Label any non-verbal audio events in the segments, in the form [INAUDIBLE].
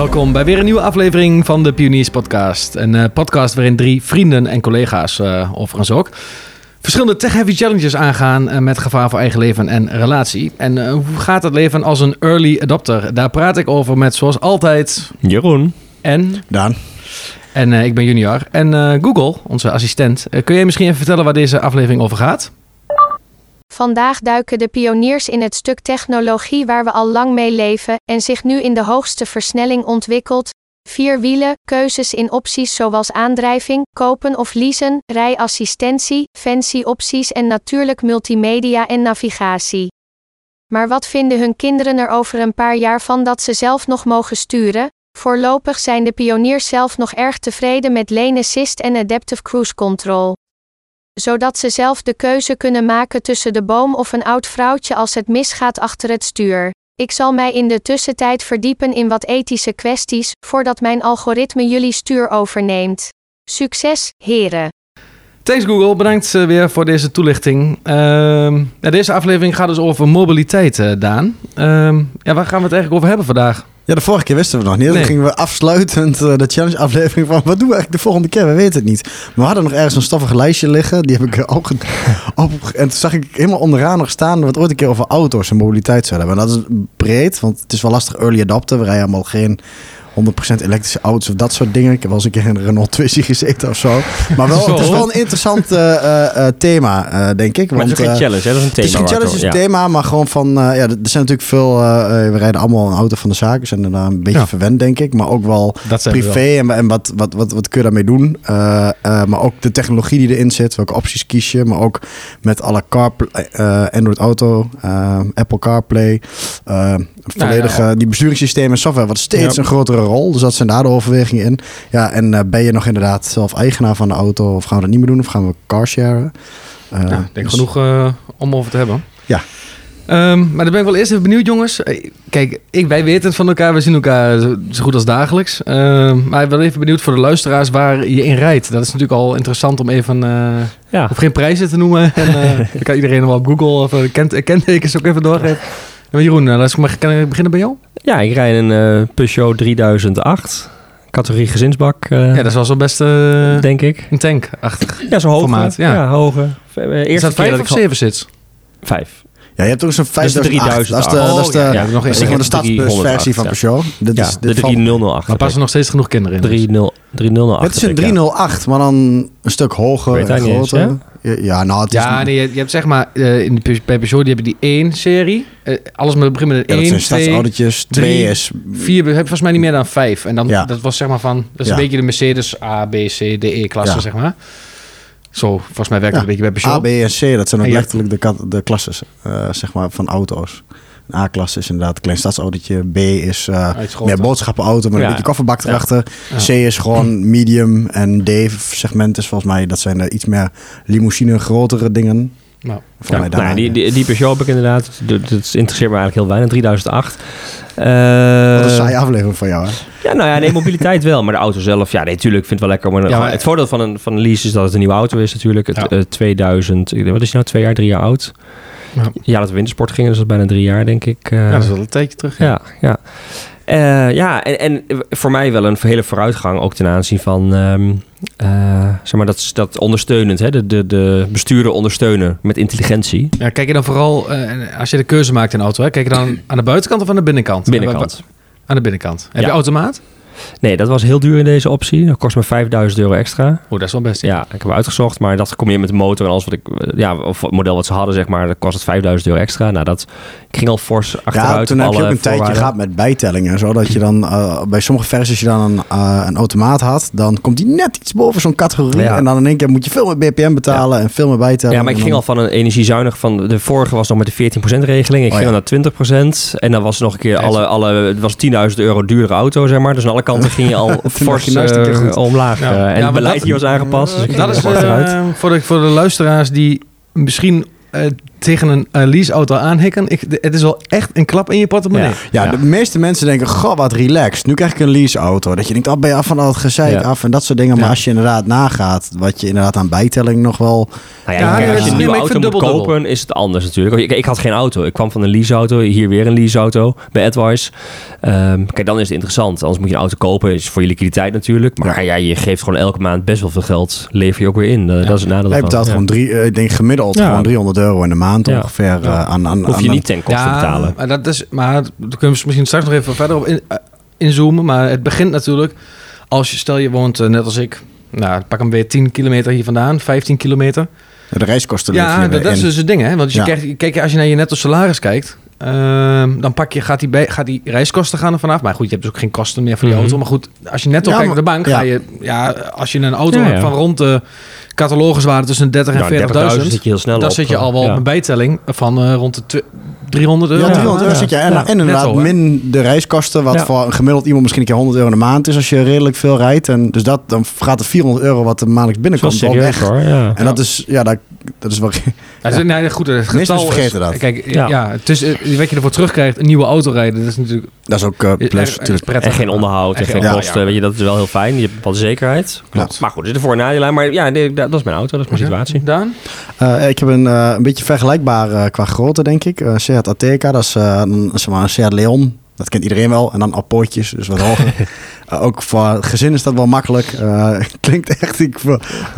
Welkom bij weer een nieuwe aflevering van de Pioniers Podcast. Een eh, podcast waarin drie vrienden en collega's, uh, overigens ook, verschillende tech-heavy challenges aangaan uh, met gevaar voor eigen leven en relatie. En hoe gaat het leven als een early adopter? Daar praat ik over met, zoals altijd, Jeroen en Daan. En ik ben Junior. En Google, onze assistent, kun jij misschien even vertellen waar deze aflevering over gaat? Vandaag duiken de pioniers in het stuk technologie waar we al lang mee leven en zich nu in de hoogste versnelling ontwikkelt. Vier wielen, keuzes in opties zoals aandrijving, kopen of leasen, rijassistentie, fancy opties en natuurlijk multimedia en navigatie. Maar wat vinden hun kinderen er over een paar jaar van dat ze zelf nog mogen sturen? Voorlopig zijn de pioniers zelf nog erg tevreden met lane assist en adaptive cruise control zodat ze zelf de keuze kunnen maken tussen de boom of een oud vrouwtje als het misgaat achter het stuur. Ik zal mij in de tussentijd verdiepen in wat ethische kwesties, voordat mijn algoritme jullie stuur overneemt. Succes, heren! Thanks Google, bedankt eh, weer voor deze toelichting. Uh, deze aflevering gaat dus over mobiliteit, uh, Daan. Uh, ja, waar gaan we het eigenlijk over hebben vandaag? Ja, de vorige keer wisten we nog niet. Dan gingen we afsluitend uh, de challenge-aflevering van... wat doen we eigenlijk de volgende keer? We weten het niet. Maar we hadden nog ergens een stoffig lijstje liggen. Die heb ik ook [LAUGHS] op... En toen zag ik helemaal onderaan nog staan... dat we het ooit een keer over auto's en mobiliteit zouden hebben. En dat is breed, want het is wel lastig early adopter. We rijden allemaal geen 100% elektrische auto's of dat soort dingen. Ik heb wel eens een keer in een Renault Twizy gezeten of zo. Maar wel, het is wel een interessant uh, uh, thema, uh, denk ik. Want, maar het is geen challenge, hè? Dat is een thema. Het is geen challenge, is een thema, maar gewoon van... ja, er zijn natuurlijk veel... we rijden allemaal een auto van de zaak. We zijn er een beetje ja. verwend, denk ik. Maar ook wel privé en, en wat, wat, wat, wat kun je daarmee doen. maar ook de technologie die erin zit. Welke opties kies je. Maar ook met alle car, Android Auto, Apple CarPlay... volledige, nou, ja. die besturingssystemen en software... wat steeds een grotere rol. Dus dat zijn daar de overwegingen in. Ja, en uh, ben je nog inderdaad zelf eigenaar van de auto? Of gaan we dat niet meer doen? Of gaan we carsharen? Uh, ja, denk dus... genoeg uh, om over te hebben. Ja. Um, maar dan ben ik wel eerst even benieuwd, jongens. Kijk, ik, wij weten het van elkaar. We zien elkaar zo, goed als dagelijks. Uh, maar ik ben even benieuwd voor de luisteraars waar je in rijdt. Dat is natuurlijk al interessant om even... Uh, ja. Of geen prijzen te noemen. [LAUGHS] en [LAUGHS] dan kan iedereen wel op Google of kent, kentekens ook even doorgeven. Maar Jeroen, laat ik kan ik beginnen bij jou? Ja, ik rijd een uh, Peugeot 3008. Categorie gezinsbak. Uh, ja, dat is wel best, uh, denk ik. Een tank-achtig Ja, zo'n hoge. Formaat, ja. ja, hoge. Eerste is dat vijf of zeven zits? Vijf. Ja, je hebt ook zo'n 5000. Dat is de, oh, dat is de, ja, ja, nog de stadsbusversie van Peugeot. Dit ja, is de 3008. Maar passen nog steeds genoeg kinderen in. 3008. Het is een 308, maar dan een stuk hoger en groter. Ja, nou, het is ja nee, je, je, hebt zeg maar uh, in de, bij Peugeot die hebben die 1 serie. Uh, alles met begin met een ja, 1, dat zijn 2, 2 is 4 heb volgens mij niet meer dan 5 en dan dat was zeg maar van dat is een beetje de Mercedes A, B, C, D, E klasse zeg maar. Zo, volgens mij werkt het een beetje bij Peugeot. A, B en C, dat zijn ook letterlijk de, de klasses uh, zeg maar van auto's. A-klasse is inderdaad een klein stadsautootje. B is uh, meer boodschappenauto met ja. een beetje kofferbak erachter. Ja. C is gewoon medium. En D-segment is volgens mij, dat zijn de iets meer limousine, grotere dingen. Nou, ja, mij nou, die, die, die Peugeot heb ik inderdaad. Dat, dat interesseert me eigenlijk heel weinig. 3008. Uh, Wat een saaie aflevering van jou, hè? Ja, nou ja, nee, mobiliteit wel. Maar de auto zelf, ja, nee, natuurlijk vind het wel lekker. Maar, ja, maar het voordeel van een, van een lease is dat het een nieuwe auto is natuurlijk. Het, ja. uh, 2000, wat is die nou, twee jaar, drie jaar oud? Ja. ja, dat we wintersport gingen, dus dat is bijna drie jaar, denk ik. Uh, ja, dat is wel een tijdje terug. Ja, ja. Uh, ja, en, en voor mij wel een hele vooruitgang ook ten aanzien van, um, uh, zeg maar, dat, dat ondersteunend, hè? De, de, de besturen ondersteunen met intelligentie. Ja, kijk je dan vooral, uh, als je de keuze maakt in de auto, hè, kijk je dan aan de buitenkant of aan de binnenkant? Binnenkant. Aan de binnenkant. Heb ja. je automaat? Nee, dat was heel duur in deze optie. Dat kost me 5000 euro extra. Oh, dat is wel best. Ja, ik heb uitgezocht, maar dat combineerd met de motor en alles wat ik, ja, of het model wat ze hadden, zeg maar, dat kost het 5000 euro extra. Nou, dat ik ging al fors achteruit. Ja, toen heb je ook een tijdje gehad met bijtellingen, zodat je dan uh, bij sommige versies je dan een, uh, een automaat had, dan komt die net iets boven zo'n categorie ja. en dan in één keer moet je veel meer BPM betalen ja. en veel meer bijtellen. Ja, maar ik ging al van een energiezuinig van de vorige was nog met de 14% regeling, ik oh, ging ja. naar 20% en dan was nog een keer alle, alle het was 10.000 euro duurdere auto, zeg maar. Dus aan alle kanten ging je al [LAUGHS] fors uh, omlaag. Ja. Uh, en het beleid dat, hier was aangepast. Dus dat is uh, voor, de, voor de luisteraars die misschien tegen een uh, leaseauto aanhikken. Ik, het is wel echt een klap in je portemonnee. Ja, ja, de meeste mensen denken, goh, wat relaxed. Nu krijg ik een leaseauto. Dat je denkt, oh, ben je af van al het gezeik af en dat soort dingen. Maar als je inderdaad nagaat, wat je inderdaad aan bijtelling nog wel... Nou ja, als je een nieuwe auto moet kopen, is het anders natuurlijk. Ik, ik, had geen auto. Ik kwam van een leaseauto. Hier weer een leaseauto bij Edwards. Um, kijk, dan is het interessant. Anders moet je een auto kopen. Is voor je liquiditeit natuurlijk. Maar ja. je geeft gewoon elke maand best wel veel geld. Lever je ook weer in. Dat is het nadeel Hij betaalt gewoon drie, uh, ik denk gemiddeld gewoon 300 euro in de maand ongeveer. Uh, aan, aan, Hoef je niet ten koste te betalen. Maar dat is, maar daar kunnen we misschien straks nog even verder op in, uh, inzoomen. Maar het begint natuurlijk als je, stel je woont net als ik. Nou, pak hem weer 10 kilometer hier vandaan, 15 kilometer. De reiskosten. Ja, dat, dat is dus het ding, hè? Want je kijkt, kijk, als je naar je netto salaris kijkt, Ehm, dan pak je, gaat, die bij, gaat die reiskosten gaan er vanaf. Maar goed, je hebt dus ook geen kosten meer voor die mhm. auto. Maar goed, als je net ja, kijkt naar de bank, ga je... Ja, als je een auto hebt van rond de catalogiswaarde tussen 30 en 40.000... zit je heel snel dan zit je al wel op een bijtelling van uh, rond de 300 euro. Ja, 300 euro zit je. En, en inderdaad min de reiskosten, wat voor een gemiddeld iemand misschien een keer 100 euro in de maand is als je redelijk veel rijdt. En dus dat, dan gaat er 400 euro wat er maandelijks binnenkomt al weg. Hoor, en dat is, ja, dat, dat is wel... Ja. Nee, goed, het getal vergeten dat. Kijk, ja, ja het is, eh, wat je ervoor terugkrijgt, een nieuwe auto rijden, dat is natuurlijk... Dat is ook uh, plus, natuurlijk. Prettig. En geen onderhoud en, geen kosten, weet je, dat is wel heel fijn. Je hebt wel zekerheid. Klopt. Maar goed, er zit er voor- en nadelen. Maar ja, dat is mijn auto, dat is mijn situatie. Daan? Uh, ik heb een, uh, een beetje vergelijkbaar qua grootte, denk ik. Uh, Ateca, dat is, een, zeg maar, een Seat Leon. Dat kent iedereen wel. En dan appootjes, dus wat hoger. [LAUGHS] Uh, ook voor gezin is dat wel makkelijk. [LAUGHS] Uh, klinkt echt ik,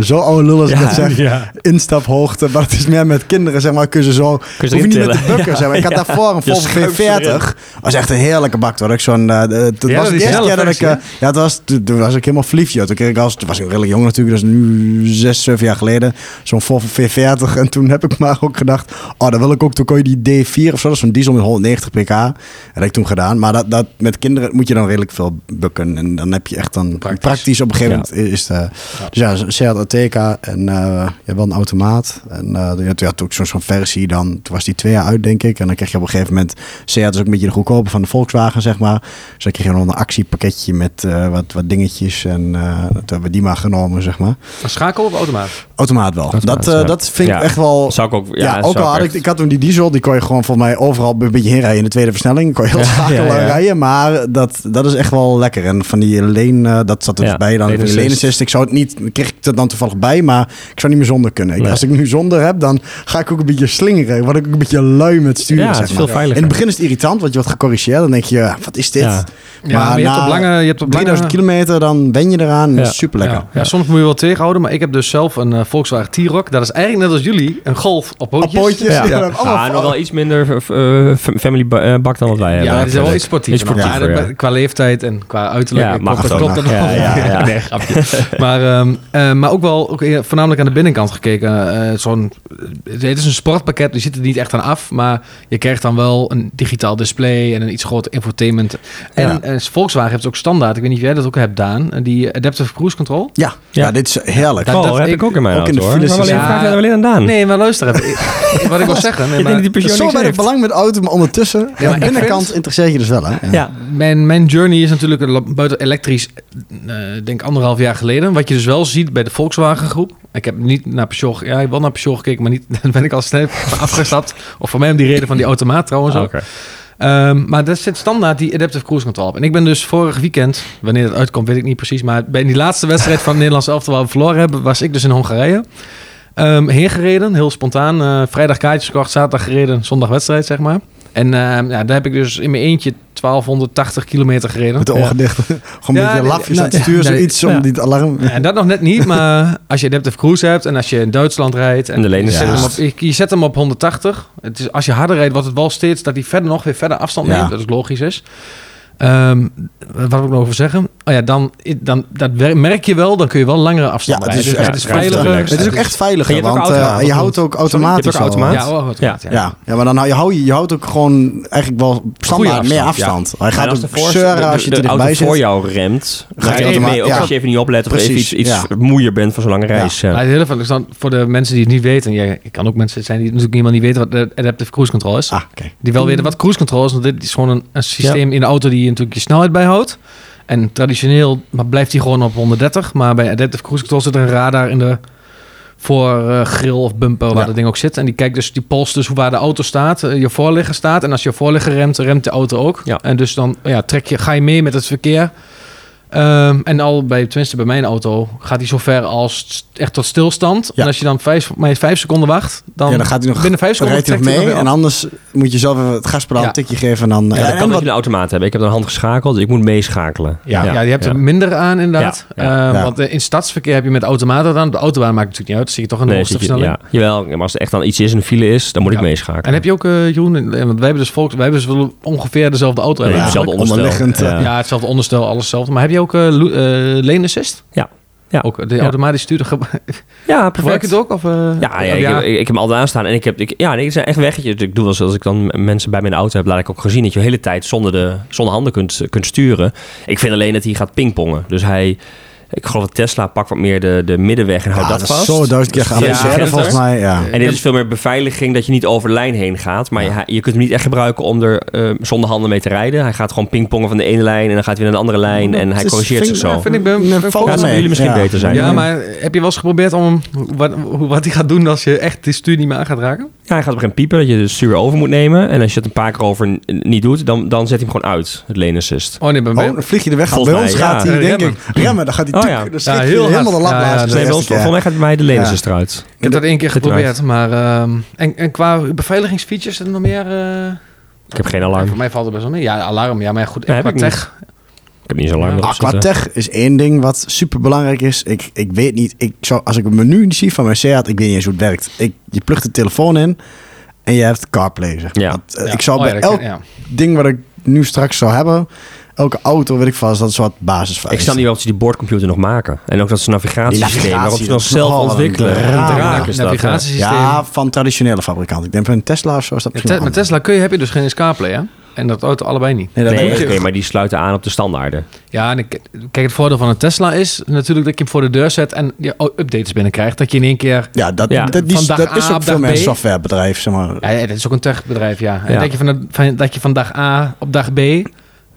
zo oude lul als ik dat zeg. Ja. Instaphoogte. Maar het is meer met kinderen, zeg maar. Kun je zo... Kun je hoef je niet met de bukken, zeg maar. Ik had [LAUGHS] daarvoor een Volvo V40. was echt een heerlijke bak. Toen ik zo'n... Uh, het was de eerste keer dat ik... ja, het was, toen, was ik helemaal verliefd. Toen, kreeg ik als, toen was ik redelijk jong natuurlijk. Dat is nu zes, zeven jaar geleden. Zo'n Volvo V40. En toen heb ik maar ook gedacht... Oh, dan wil ik ook... Toen kon je die D4 of zo. Dat is zo'n diesel met 190 pk. Dat heb ik toen gedaan. Maar dat, dat, met kinderen moet je dan redelijk veel bukken. En dan heb je echt dan praktisch, op een gegeven moment is de, ja. Dus ja, Seat Ateca en uh, je hebt wel een automaat. En uh, je had ook zo'n versie dan, toen was die twee jaar uit denk ik. En dan kreeg je op een gegeven moment, Seat is ook een beetje de goedkope van de Volkswagen zeg maar. Dus dan kreeg je nog een actiepakketje met uh, wat, wat dingetjes en uh, dat hebben we die maar genomen zeg maar. Schakel of automaat? Automaat wel. Automaat, dat, uh, dat vind ik echt wel... Zou ik ook... Ja, ook al had ik, ik had toen die diesel, die kon je gewoon voor mij overal een beetje heen rijden in de tweede versnelling. Kon je heel schakelen rijden, maar dat, dat is echt wel lekker. En van die leen, uh, dat zat er dus bij dan. Van die lane assist, ik zou het niet, kreeg ik het dan toevallig bij, maar ik zou niet meer zonder kunnen. Als ik nu zonder heb, dan ga ik ook een beetje slingeren. Word ik ook een beetje lui met sturen. Ja, zeg maar. veel veiliger. In het begin is het irritant, want je wordt gecorrigeerd. Dan denk je, wat is dit? Ja. maar, je, hebt op lange, je hebt op 3000 kilometer, dan ben je eraan. Ja. Super lekker. Ja. soms moet je wel tegenhouden, maar ik heb dus zelf een uh, Volkswagen T-Roc. Dat is eigenlijk net als jullie, een Golf op pootjes. Op pootjes, ja. ja. Ah, nog wel iets minder uh, family bak dan wat wij hebben. Ja, die zijn wel iets sportiever. Ja, qua leeftijd en qua uiterlijk. Ja, klopt dat ja, ja, [LAUGHS] nee, maar, um, uh, maar ook wel ook voornamelijk aan de binnenkant gekeken. Uh, zo'n, het is een sportpakket, die zit er niet echt aan af. Maar je krijgt dan wel een digitaal display en een iets groter infotainment. En ja. Volkswagen heeft ook standaard. Ik weet niet of jij dat ook hebt, Daan. Die Adaptive Cruise Control. Ja, ja. dit is heerlijk. Dat, dat, heb ik ook in mijn ook auto, in de hoor. Maar alleen, vraag alleen aan Daan. Nee, maar luister even. wat ik wil [LAUGHS] zeggen. Nee, maar, die zo bij het belang met de auto, maar ondertussen... Ja, maar de binnenkant interesseert je dus wel, hè? Ja. Mijn, mijn journey is natuurlijk buiten elektrisch, uh, denk anderhalf jaar geleden. Wat je dus wel ziet bij de Volkswagen groep. Ik heb niet naar Peugeot, ja, ik wel naar Peugeot gekeken, maar niet, [LAUGHS] dan ben ik al snel afgestapt. Of voor mij om die reden van die automaat trouwens ook. Um, maar daar zit standaard die Adaptive Cruise Control op. En ik ben dus vorig weekend, wanneer het uitkomt weet ik niet precies, maar bij die laatste wedstrijd van het Nederlands elftal waar we verloren hebben, was ik dus in Hongarije. Um, heen gereden, heel spontaan. Uh, vrijdag kaartjes gekocht, zaterdag gereden, zondag wedstrijd zeg maar. En uh, ja, daar heb ik dus in mijn eentje 1280 kilometer gereden. Met de ogen dicht. [LAUGHS] Gewoon met je lafjes aan het sturen, zoiets om die alarm... En dat nog net niet, maar [LAUGHS] als je adaptive cruise hebt en als je in Duitsland rijdt... En, de je, zet hem op, je zet hem op 180. Het is, als je harder rijdt, wordt het wel steeds dat hij verder nog weer verder afstand neemt. Dat is logisch is. Um, wat wil ik nog over zeggen? Oh ja, dan, dan dat merk je wel, dan kun je wel langere afstanden ja, het is, het is veiliger. Het is ook echt veiliger, want uh, je houdt ook automatisch. Sorry, je ja, oh, ja. Ja. ja, maar dan hou je, hou je, je houdt ook gewoon eigenlijk wel standaard meer afstand. Hij gaat ook zeuren als je de, zit. voor jou remt, ga je mee. Ook als je even niet oplet of even iets, iets moeier bent voor zo'n lange reis. Ja. Het hele van, voor de mensen die het niet weten, je kan ook mensen zijn die natuurlijk helemaal niet weten wat de adaptive cruise control is. Ah, die wel weten wat cruise control is, want dit is gewoon een systeem in de auto die je natuurlijk je snelheid bijhoudt en traditioneel maar blijft hij gewoon op 130. Maar bij Adaptive Cruise Control zit er een radar in de voor uh, grill of bumper, waar ja. dat ding ook zit. En die kijkt dus, die polst dus waar de auto staat, je voorligger staat. En als je voorligger remt, remt de auto ook. Ja. En dus dan ja, trek je, ga je mee met het verkeer. Um, en al bij, tenminste bij mijn auto, gaat hij zo ver als echt tot stilstand. En als je dan vijf, maar vijf seconden wacht, dan, ja, dan gaat hij nog binnen vijf seconden hij mee. En anders moet je zelf even het gaspedaal een tikje geven. En dan, ja, dat kan dat je een automaat hebben. Ik heb een hand geschakeld, dus ik moet meeschakelen. Ja, ja. je hebt er minder aan inderdaad. Uh, want in stadsverkeer heb je met automaten dan. De autobaan maakt natuurlijk niet uit. Dan zie je toch een nee, hoogste versnelling. Ja, jawel. Maar als er echt dan iets is, een file is, dan moet ik meeschakelen. En heb je ook, uh, Jeroen, want wij hebben dus volks, wij hebben dus ongeveer dezelfde auto. Ja, hetzelfde onderstel. Ja, hetzelfde onderstel, alles hetzelfde. Maar heb je ook uh, uh, lane assist? Ja. Ja. Ook de automatische stuurder. ja, [LAUGHS] perfect. het ook? Of, uh, ja, ja, ja. Ik, ik, ik, heb hem altijd aanstaan. En ik heb, ik, ja, nee, het zijn echt weggetjes. Ik doe wel zoals ik dan mensen bij mijn auto heb, laat ik ook gezien dat je de hele tijd zonder, de, zonder handen kunt, kunt sturen. Ik vind alleen dat hij gaat pingpongen. Dus hij ik geloof dat Tesla pakt wat meer de, de middenweg en houdt dat, dat vast. Zo duizend keer geavanceerd ja, volgens mij. Ja. En dit is veel meer beveiliging dat je niet over de lijn heen gaat. Maar je, je, kunt hem niet echt gebruiken om er uh, zonder handen mee te rijden. Hij gaat gewoon pingpongen van de ene lijn en dan gaat hij naar de andere lijn. En hij corrigeert zich zo. Vind ik ben, ben ja, jullie misschien beter zijn. Ja, maar heb je wel eens geprobeerd om wat, wat hij gaat doen als je echt die stuur niet meer aan gaat raken? Ja, hij gaat op een piepen dat je de stuur over moet nemen. En als je het een paar keer over niet doet, dan, dan zet hij hem gewoon uit, het lane assist. Oh nee, bij mij... Oh, dan vlieg je de weg. Bij ons gaat hij, denk ik, remmen. Dan gaat hij oh, ja. heel helemaal de lap nee, Volgens mij gaat mij de eruit. Ik heb dat één keer geprobeerd, maar... Ehm, en, en qua beveiligingsfeatures, er nog meer... Eh? Ik heb geen alarm. voor mij valt het best wel mee. Ja, alarm. Ja, maar goed, qua tech... Ik heb niet zo lang ah, Qua tech is één ding wat super belangrijk is. Ik, ik weet niet, ik zou, als ik een menu zie van mijn Seat, ik weet niet eens hoe het werkt. Ik, je plugt de telefoon in en je hebt CarPlay. Zeg ja. Ik zou oh, bij elk ding wat ik nu straks zou hebben, elke auto, weet ik vast, dat is wat basis. Ik snap niet of ze die boordcomputer nog maken. En ook dat ze navigatiesysteem, waarop ze nog zelf ontwikkelen. navigatiesysteem. Ja, van traditionele fabrikanten. Ik denk van een Tesla of zo is dat Met Tesla kun je, heb je dus geen CarPlay, hè? En dat auto allebei niet. Nee, dat nee maar die sluiten aan op de standaarden. Ja, en ik, kijk, het voordeel van een Tesla is natuurlijk dat je hem voor de deur zet en je updates binnenkrijgt. Dat je in één keer. Ja, dat, ja. dat, die, dat is ook veel een softwarebedrijf, zeg maar. Ja, dat is ook een techbedrijf, ja. En dat je, van, van, dat je van dag A op dag B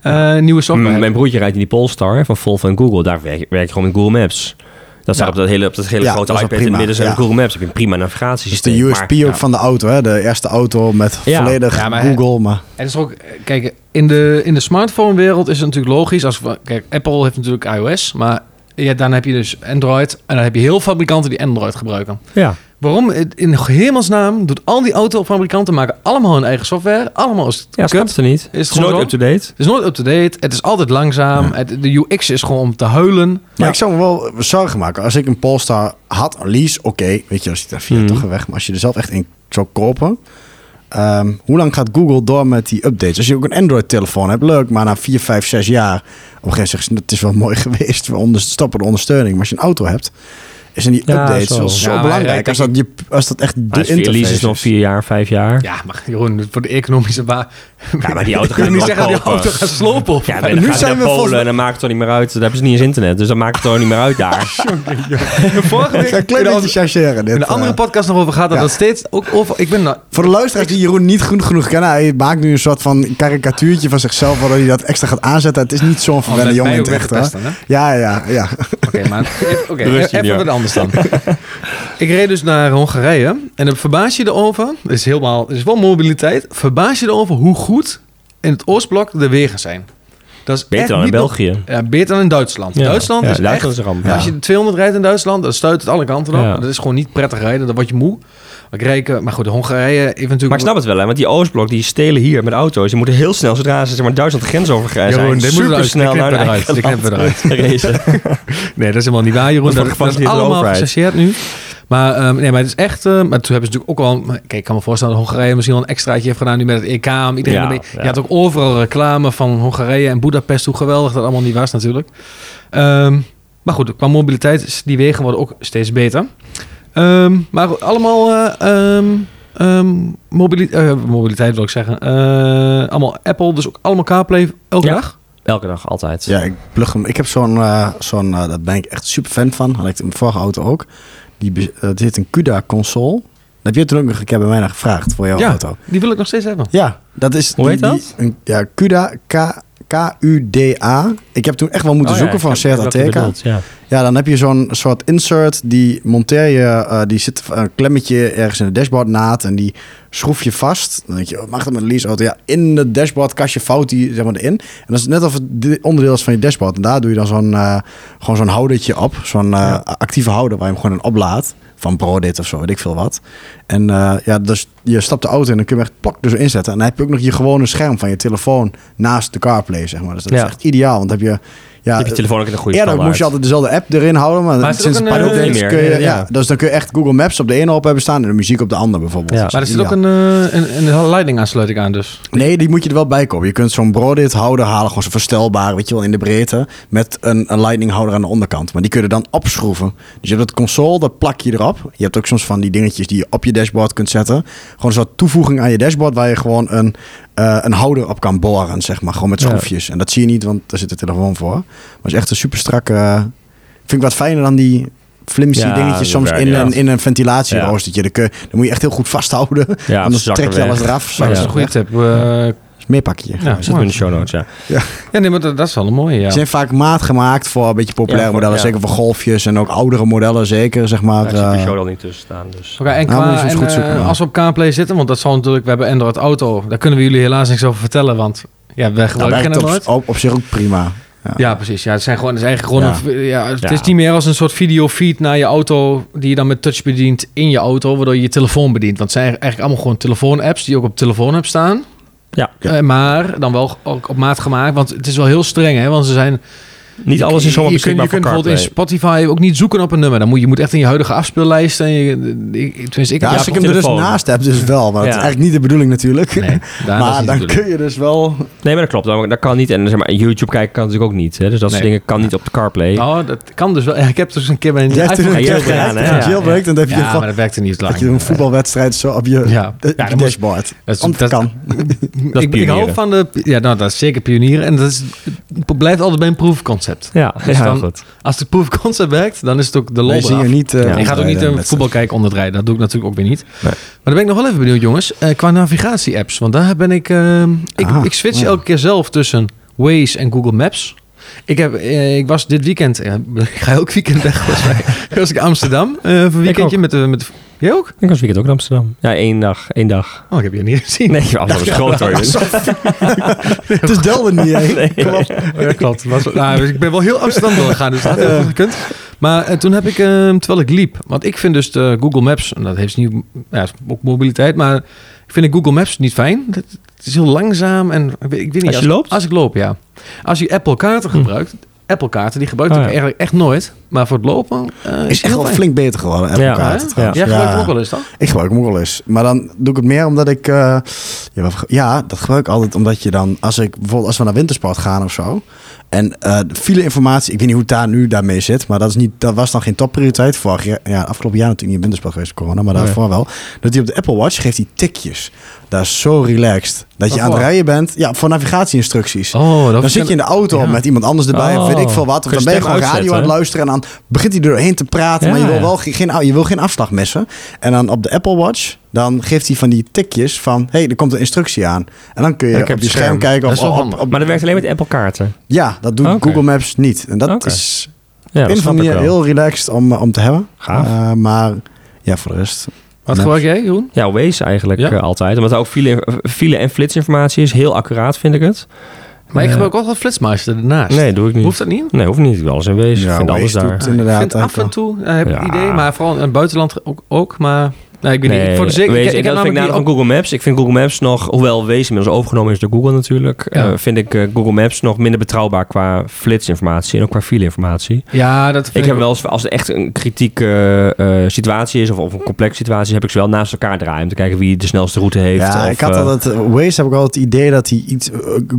uh, nieuwe software. mijn broertje rijdt in die Polestar van Volvo en Google. Daar werk, werk je gewoon met Google Maps. Dat staat op dat hele, op dat hele grote iPad in het midden zijn Google Maps. Heb je een prima navigatiesysteem. Dat is de USP ook van de auto, hè? De eerste auto met volledig maar Google. Maar... En is ook, kijk, in de, in de smartphone-wereld is het natuurlijk logisch. Als, kijk, Apple heeft natuurlijk iOS, maar ja, dan heb je dus Android. En dan heb je heel veel fabrikanten die Android gebruiken. Ja. Waarom? In hemelsnaam doet al die autofabrikanten maken allemaal hun eigen software. Allemaal is het Ja, het er niet. Is het, is nooit up-to-date. Het is nooit up-to-date. Het is altijd langzaam. Het, de UX is gewoon om te huilen. Maar ik zou me wel zorgen maken. Als ik een Polestar had, een lease, oké. weet je, als je daar via mm. toch weg. Maar als je er zelf echt een zou kopen... Ehm, hoe lang gaat Google door met die updates? Als je ook een Android-telefoon hebt, leuk, maar na 4, 5, 6 jaar, op een gegeven moment zeggen ze, het is wel [LAUGHS] mooi geweest, we stoppen de ondersteuning. Maar als je een auto hebt, is in die updates zo, zo belangrijk. Als dat, je, als dat echt de interface is. nog vier jaar, vijf jaar. Ja, maar Jeroen, voor de economische baan. Ja, maar die [LAUGHS] auto gaat niet zeggen dat die auto gaat slopen. Of ja, nu zijn we Polen en dan maakt het toch niet meer uit. Daar hebben ze niet eens internet, dus dan maakt het toch niet meer uit daar. [LAUGHS] de vorige week... [LAUGHS] Ik ga een chargeren. In de andere eh. podcast nog over gaat dat dat steeds ook over... Ik ben voor de luisteraars die Jeroen niet goed genoeg kennen, hij maakt nu een soort van karikatuurtje van zichzelf, waardoor hij dat extra gaat aanzetten. Het is niet zo'n verwende jongen in het echt. Ja, ja, ja. Oké, maar even wat anders [LAUGHS] ik reed dus naar Hongarije en dan verbaas je erover, het is, helemaal, is wel mobiliteit, verbaas je erover hoe goed in het Oostblok de wegen zijn. Dat is beter dan in België. ja, beter dan in Duitsland. Duitsland is echt... Als je 200 rijdt in Duitsland, dan stuit het alle kanten op. Dat is gewoon niet prettig rijden, dan word je moe. Maar, reken, maar goed, de Hongarije heeft natuurlijk... Maar ik snap het wel, hè, want die Oostblok die stelen hier met auto's. Die moeten heel snel, zodra ze zeg maar, Duitsland de grens overgaan zijn, super snel naar eruit. Ik knip eruit. [LAUGHS] [LAUGHS] nee, dat is helemaal niet waar, Jeroen. Dat, dat, dat is allemaal gecasseerd nu. Maar, um, nee, maar het is echt... Uh, maar toen hebben ze natuurlijk ook al... Kijk, ik kan me voorstellen dat Hongarije misschien wel een extraatje heeft gedaan nu met het EK. Iedereen ja, Je had ook overal reclame van Hongarije en Budapest. Hoe geweldig dat allemaal niet was natuurlijk. Um, maar goed, qua mobiliteit, die wegen worden ook steeds beter. Um, maar allemaal uh, um, mobiliteit, uh, mobiliteit wil ik zeggen. Uh, allemaal Apple, dus ook allemaal CarPlay elke dag? Elke dag, altijd. Ja, ik plug hem. Ik heb zo'n, zo'n daar ben ik echt super fan van. Had ik in mijn vorige auto ook. Die, het heet een CUDA console. Dat heb je toen ook nog een keer bij mij naar gevraagd voor jouw ja, auto. die wil ik nog steeds hebben. Ja, dat is... Hoe heet dat? een, ja, CUDA, K, K-U-D-A. Ik heb toen echt wel moeten oh zoeken van Seat Ateca. Ja. ja, dan heb je zo'n soort insert, die monteer je, uh, die zit een klemmetje ergens in de dashboardnaad en die schroef je vast. Dan denk je, oh, mag dat met een leaseauto? Ja, in het dashboardkastje fout die zeg maar erin. En dat is net of het onderdeel is van je dashboard. En daar doe je dan zo'n uh, gewoon zo'n houdertje op, zo'n uh, actieve houder waar je hem gewoon in oplaadt van Brodit of zo, weet ik veel wat. En uh, ja, dus je stapt de auto in en dan kun je echt plak dus inzetten. En dan heb je ook nog je gewone scherm van je telefoon naast de CarPlay, zeg maar. Dus dat is echt ideaal, want heb je ja, heb je telefoon ook in een goede Eerder moest je altijd dezelfde app erin houden, maar, maar sinds een paar uh, kun je, ja, dus dan kun je echt Google Maps op de ene op hebben staan en de muziek op de andere bijvoorbeeld. Ja. maar er zit ook een, uh, een, een lightning aansluiting aan dus? Nee, die moet je er wel bij komen. Je kunt zo'n Brodit houder halen, gewoon zo verstelbaar, weet je wel, in de breedte, met een, een lightning houder aan de onderkant. Maar die kun je dan opschroeven. Dus je hebt het console, dat plak je erop. Je hebt ook soms van die dingetjes die je op je dashboard kunt zetten. Gewoon een soort toevoeging aan je dashboard waar je gewoon een uh, een houder op kan boren, zeg maar. Gewoon met schroefjes. En dat zie je niet, want daar zit de telefoon voor. Maar het is echt een super strakke... Uh, vind ik wat fijner dan die flimsy dingetjes soms in, een, in een ventilatieroostertje. Ja. Dan, dan moet je echt heel goed vasthouden. Ja, [LAUGHS] anders trek je alles eraf. dat is een goede tip. Uh, meer pakje. Ja, zit in de show notes, ja. Ja, ja nee, maar dat, dat is wel een mooie, ja. Ze zijn vaak maat gemaakt voor een beetje populaire modellen. Zeker voor golfjes en ook oudere modellen, zeker, zeg maar. Ja, de show al niet tussen staan, dus... Oké, en, qua, en goed zoeken, uh, als we op CarPlay zitten, want dat zal natuurlijk... We hebben Android Auto, daar kunnen we jullie helaas niks over vertellen, want... Ja, wij gebruiken nou, Android. Op, op zich ook prima. Ja. ja. precies. Ja, het, zijn gewoon, het is eigenlijk gewoon een, ja, het is niet meer als een soort videofeed naar je auto die je dan met touch bedient in je auto, waardoor je je telefoon bedient. Want het zijn eigenlijk allemaal gewoon telefoon-apps die ook op telefoon app staan. Ja. Uh, maar dan wel ook op maat gemaakt. Want het is wel heel streng, hè? Want ze zijn niet alles is zomaar je, kunt, je kunt bijvoorbeeld in Spotify ook niet zoeken op een nummer. Dan moet je moet echt in je huidige afspeellijst. En je, ik, ik, ja, als ik hem er dus naast heb, dus wel. Maar ja. dat is eigenlijk niet de bedoeling natuurlijk. Nee, [LAUGHS] maar dan kun je dus wel... Nee, maar dat klopt. Dat kan niet. En zeg maar, YouTube kijken kan natuurlijk ook niet. Hè? Dus dat soort dingen kan niet op de CarPlay. Oh, dat kan dus wel. Ik heb dus een keer bij een iPhone gedaan. Jailbreak, dan heb je ja, maar dat werkte niet lang. Dat je een voetbalwedstrijd zo op je dashboard. Dat kan. Ik hou van de... Ja, nou, dat is zeker pionieren. En dat blijft altijd bij een proefconcept. [LAUGHS] Ja, dus goed. Als de proof [LAUGHS] concept werkt, dan is het ook de lol zie je niet... Uh, ja. Ik ga ook niet een voetbal kijken onder het rijden. Dat doe ik natuurlijk ook weer niet. Nee. Maar dan ben ik nog wel even benieuwd, jongens. Uh, qua navigatie-apps. Want daar ben ik... Uh, ik, ah, ik switch elke keer zelf tussen Waze en Google Maps. Ik, heb, eh, ik was dit weekend, ja, [LAUGHS] ik ga elk weekend weg volgens mij, was ik Amsterdam uh, voor een weekendje met, de, met Jij ook? Ik was weekend ook in Amsterdam. Ja, één dag. één dag. Oh, ik heb je niet gezien. Nee, alles was groot hoor. Het is Delden niet, hè? [LAUGHS] Nee. Klopt. Ja, klopt. Was, [LAUGHS] nou, dus ik ben wel heel Amsterdam doorgegaan, dus dat had heel goed gekund. Maar uh, toen heb ik, uh, terwijl ik liep, want ik vind dus de Google Maps, en dat heeft niet, ja, ook mobiliteit, maar ik vind Google Maps niet fijn. Het, is heel langzaam en ik weet niet. Als je loopt? Als ik loop, ja. Als je Apple kaarten hm. gebruikt, kaarten, die gebruik ik oh, eigenlijk echt nooit. Maar voor het lopen uh, is, echt wel flink beter geworden. Apple ja, kaarten. Ja. Jij gebruikt hem ook wel eens dan? Ik gebruik hem ook wel eens. Maar dan doe ik het meer omdat ik... Uh, ja, dat gebruik ik altijd omdat je dan... Als ik bijvoorbeeld als we naar wintersport gaan of zo... En uh, file informatie, ik weet niet hoe het daar nu daarmee zit, maar dat, is niet, dat was dan geen topprioriteit. Vorig jaar, ja, afgelopen jaar natuurlijk niet in wintersport geweest, corona, maar daarvoor wel. Dat hij op de Apple Watch geeft die tikjes. Dat is zo relaxed. Dat je aan het rijden bent. Ja, voor navigatieinstructies. Oh, dan zit je in de auto met iemand anders erbij. Oh. weet ik veel wat. Of dan ben je gewoon radio aan het luisteren. En dan begint hij er doorheen te praten. maar je wil wel geen, je wil geen afslag missen. En dan op de Apple Watch. Dan geeft hij van die tikjes van... hey, er komt een instructie aan. En dan kun je op je scherm, kijken. Of, op, maar dat werkt alleen met Apple kaarten? Ja, dat doet Google Maps niet. En dat is... Ja, dat een heel relaxed om, om te hebben. Uh, maar ja, voor de rest... Wat gebruik jij, Jeroen? Ja, Waze eigenlijk ja? uh, altijd. Omdat ook file, file en flitsinformatie is. Heel accuraat, vind ik het. Maar ik gebruik ook wel flitsmeister ernaast. Nee, doe ik niet. Hoeft dat niet? Nee, hoeft niet. Wel eens in Waze. Ja, ik vind alles daar. Inderdaad, ik vind af en toe, uh, heb ik ja. idee. Maar vooral in het buitenland ook, ook maar Nee, ik weet nee, niet. Voor de zeker, ik, ik, dat vind ik van Google Maps. Ik vind Google Maps nog, hoewel Waze inmiddels overgenomen is door Google natuurlijk, ja. uh, vind ik uh, Google Maps nog minder betrouwbaar qua flitsinformatie en ook qua fileinformatie. Ja, dat ik, ik heb wel eens, als het echt een kritieke uh, situatie is of, of, een complexe situatie, heb ik ze wel naast elkaar draaien om te kijken wie de snelste route heeft. Ja, of, ik had altijd, Waze heb ik wel het idee dat hij iets,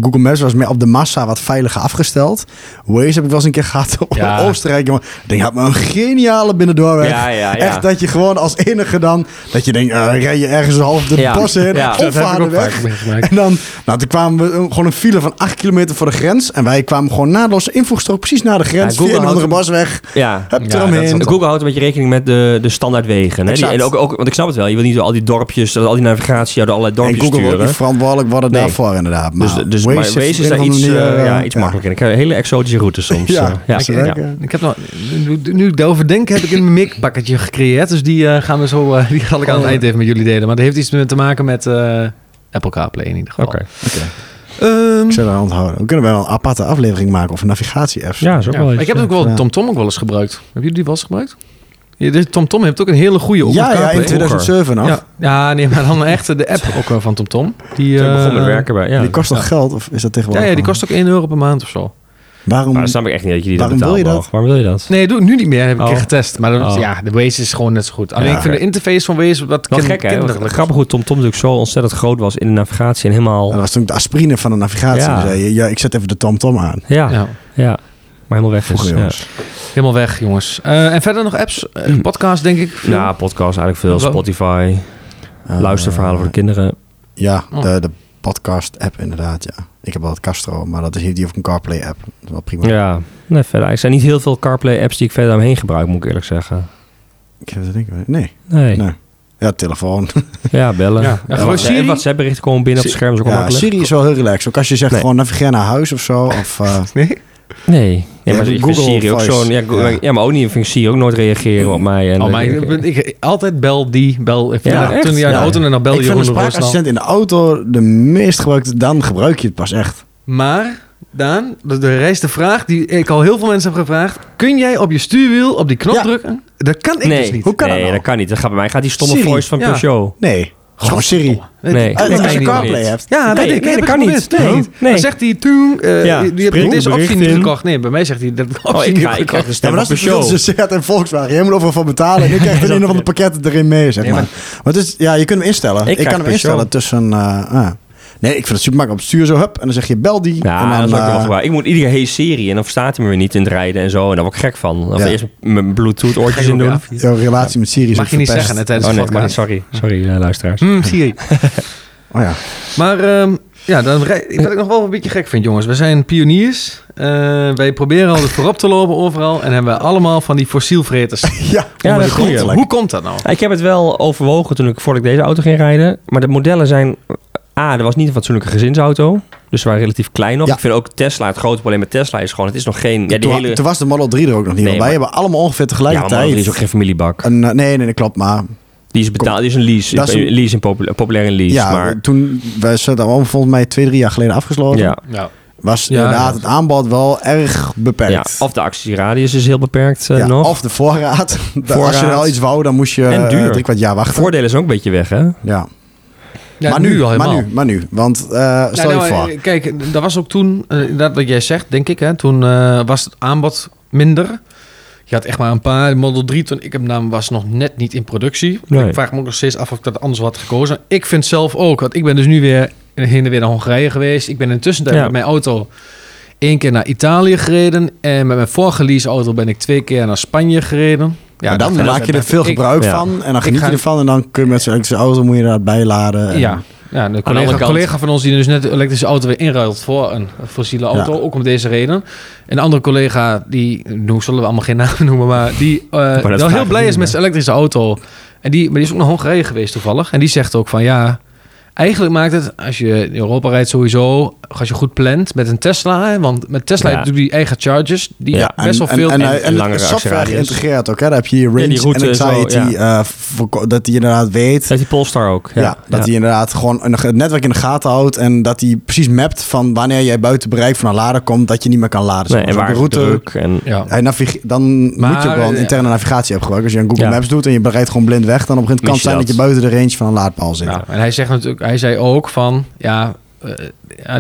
Google Maps was meer op de massa wat veiliger afgesteld. Waze heb ik wel eens een keer gehad [LAUGHS] op ja. Oostenrijk, jongen. Ik denk, had me een geniale binnendoorweg. Ja, ja, ja. Echt dat je gewoon als enige dan Dat je denkt, uh, rij je ergens half de bos in ja. of vader weg. En dan, nou, toen kwamen we gewoon een file van 8 kilometer voor de grens. En wij kwamen gewoon naadloos invoegstrook precies naar de grens. Ja, via een andere bosweg. Ja. Heb ja, eromheen. Google houdt een beetje rekening met de, de standaardwegen. Hè? Die, en ook, ook, want ik snap het wel. Je wil niet al die dorpjes, al die navigatie uit allerlei dorpjes en Google sturen. verantwoordelijk worden nee. daarvoor inderdaad. Dus maar dus, dus Waze, is daar iets, uh, ja, iets makkelijker. Ik heb hele exotische routes [LAUGHS] soms. ja, ja. Ik, heb nog, nu, ik daarover denk, heb ik een mikbakketje gecreëerd. Dus die uh, gaan we zo, uh, die [LAUGHS] zal ik aan het oh. eind even met jullie delen. Maar dat heeft iets te maken met Apple CarPlay in ieder geval. Oké. Um, ik zou daar onthouden. We kunnen wel een aparte aflevering maken of een navigatie-app. Ja, zo wel. Ik heb ook wel TomTom ook wel eens gebruikt. Hebben jullie die wel eens gebruikt? Ja, TomTom heeft ook een hele goede Ja, ja, in 2007 af. Ja, ja, nee, maar dan echt de app ook wel van TomTom. Die uh, begon met werken bij. Ja. Die kost toch geld? Of is dat tegenwoordig? Ja, ja, die kost ook 1 euro per maand of zo. Waarom? Maar snap ik echt niet dat je die waarom wil je dat? Waarom wil je dat? Nee, doe nu niet meer. Heb ik oh. getest. Maar dan, oh. ja, de Waze is gewoon net zo goed. Alleen ik vind de interface van Waze wat kind, gek, hè? Grappig hoe TomTom natuurlijk zo ontzettend groot was in de navigatie en helemaal. dat was toen de aspirine van de navigatie. Ja. Zei ja, ik zet even de TomTom aan. Ja, ja. ja. Maar helemaal weg Vroeger, jongens. Helemaal weg, jongens. Uh, en verder nog apps? Uh, podcast, denk ik? Veel? Ja, podcast eigenlijk veel. Spotify. Uh, luisterverhalen voor de kinderen. Ja, oh. de, de podcast-app inderdaad, ja. Ik heb wel het Castro, maar dat is hier die of een CarPlay-app. Dat is wel prima. Ja, nee, verder. Er zijn niet heel veel CarPlay-apps die ik verder omheen gebruik, moet ik eerlijk zeggen. Ik heb het denk ik nee. Nee. nee. Ja, telefoon. [LAUGHS] Ja, bellen. Ja, ja, gewoon Siri. WhatsApp-berichten komen binnen op het scherm. ja, Siri is wel heel relaxed. Ook als je zegt nee. gewoon navigeer naar huis of zo. Of, uh... nee? Nee. Ja, maar Google Siri ook zo'n... Ja, ja. maar ook niet vind Siri ook nooit reageren op mij. En, oh, maar ik, ik, altijd bel die, bel... Ja, toen jij in de auto en dan bel je gewoon de spraakassistent in de auto de meest gebruikte... Dan gebruik je het pas echt. Maar... Daan, de reis de vraag die ik al heel veel mensen heb gevraagd. Kun jij op je stuurwiel op die knop drukken? Dat kan ik dus niet. Hoe kan nee, dat, nou? dat kan niet. Dat gaat bij mij gaat die stomme Siri. voice van Peugeot. Nee. Gewoon Siri. Nee, als je CarPlay hebt. Ja, nee, weet ik. Nee, dat kan niet. Nee, nee. Dan zegt hij toen, uh, ja, je hebt deze optie niet gekocht. Nee, bij mij zegt hij dat optie oh, ik ga, ik krijg de stem ja, maar dat is dus en Volkswagen. Jij moet overal van betalen en ik krijg er een van de pakketten erin mee, zeg maar. Maar het is, ja, je kunt hem instellen. Ik, kan hem instellen tussen... Nee, ik vind het super makkelijk op het stuur zo hup. En dan zeg je bel die. Ja, en dan, dat is ook uh, Ik moet iedere hele serie en dan verstaat hij me weer niet in het rijden en zo. En daar word ik gek van. Dan ja. eerst mijn Bluetooth oortjes in doen. Jouw relatie met Siri is Mag je niet zeggen tijdens oh, nee, Sorry, sorry uh, luisteraars. Mm, Siri. [LAUGHS] oh ja. Maar um, ja, dan wat ik nog wel een beetje gek vind, jongens. We zijn pioniers. Uh, wij proberen altijd voorop te lopen overal. En hebben we allemaal van die fossielvreters. [LAUGHS] ja, ja dat Hoe komt dat nou? Ik heb het wel overwogen toen ik, voordat ik deze auto ging rijden. Maar de modellen zijn A, er was niet een fatsoenlijke gezinsauto. Dus ze waren relatief klein nog. Ik vind ook Tesla, het grote probleem met Tesla is gewoon... het is nog geen... Ja, die toen, hele... toen was de Model 3 er ook nog niet. Nee, Wij hebben allemaal ongeveer tegelijkertijd... Ja, Model 3 is ook geen familiebak. Een, uh, nee, nee, dat klopt, maar... Die is betaald, die is een lease. Dat is een, lease, een populair, populaire lease. Ja, maar... toen... We zijn allemaal volgens mij twee, drie jaar geleden afgesloten. Ja. ja was inderdaad het aanbod wel erg beperkt. Ja, of de actieradius is heel beperkt uh, ja, nog. Of de voorraad. [LAUGHS] voorraad. Als je al iets wou, dan moest je en duur. Uh, drie kwart jaar wachten. Voordelen is ook een beetje weg, hè? Ja. Ja, maar, nu, al maar nu, maar nu, want uh, stel je nou, voor. Eh, kijk, dat was ook toen, uh, dat wat jij zegt, denk ik, hè, toen uh, was het aanbod minder. Je had echt maar een paar. Model 3, toen ik hem nam, was nog net niet in productie. Nee. Ik vraag me ook nog steeds af of ik dat anders had gekozen. Ik vind zelf ook, want ik ben dus nu weer heen en weer naar Hongarije geweest. Ik ben intussen ja. met mijn auto één keer naar Italië gereden. En met mijn vorige leaseauto ben ik twee keer naar Spanje gereden. Ja, dan maak je er veel gebruik van. En dan geniet je ervan. En dan kun je met zo'n elektrische auto moet je daar bijladen. En... Ja, ja, de collega, collega van ons die dus net de elektrische auto weer inruilt voor een fossiele auto, ook om deze reden. Een andere collega, die, nu zullen we allemaal geen naam noemen, maar die uh, wel heel blij is met zijn elektrische auto. En die, maar die is ook naar Hongarije geweest toevallig. En die zegt ook van ja, Eigenlijk maakt het, als je in Europa rijdt sowieso, als je goed plant met een Tesla, want met Tesla ja. heb je die eigen charges, die ja, best wel veel en, en, en, langere software geïntegreerd ook. Hè? Daar heb je je range die route en anxiety, zo, uh, dat die inderdaad weet. Dat die Polestar ook. Ja, dat die inderdaad gewoon het netwerk in de gaten houdt en dat die precies mapt van wanneer jij buiten bereik van een lader komt, dat je niet meer kan laden. Nee, en waar de route. Druk en, ja. dan maar, moet je wel een interne navigatie hebben gebruiken. Als je een Google Maps doet en je bereidt gewoon blind weg, dan op een kans zijn dat je buiten de range van een laadpaal zit. en hij zegt natuurlijk hij zei ook van, ja, uh,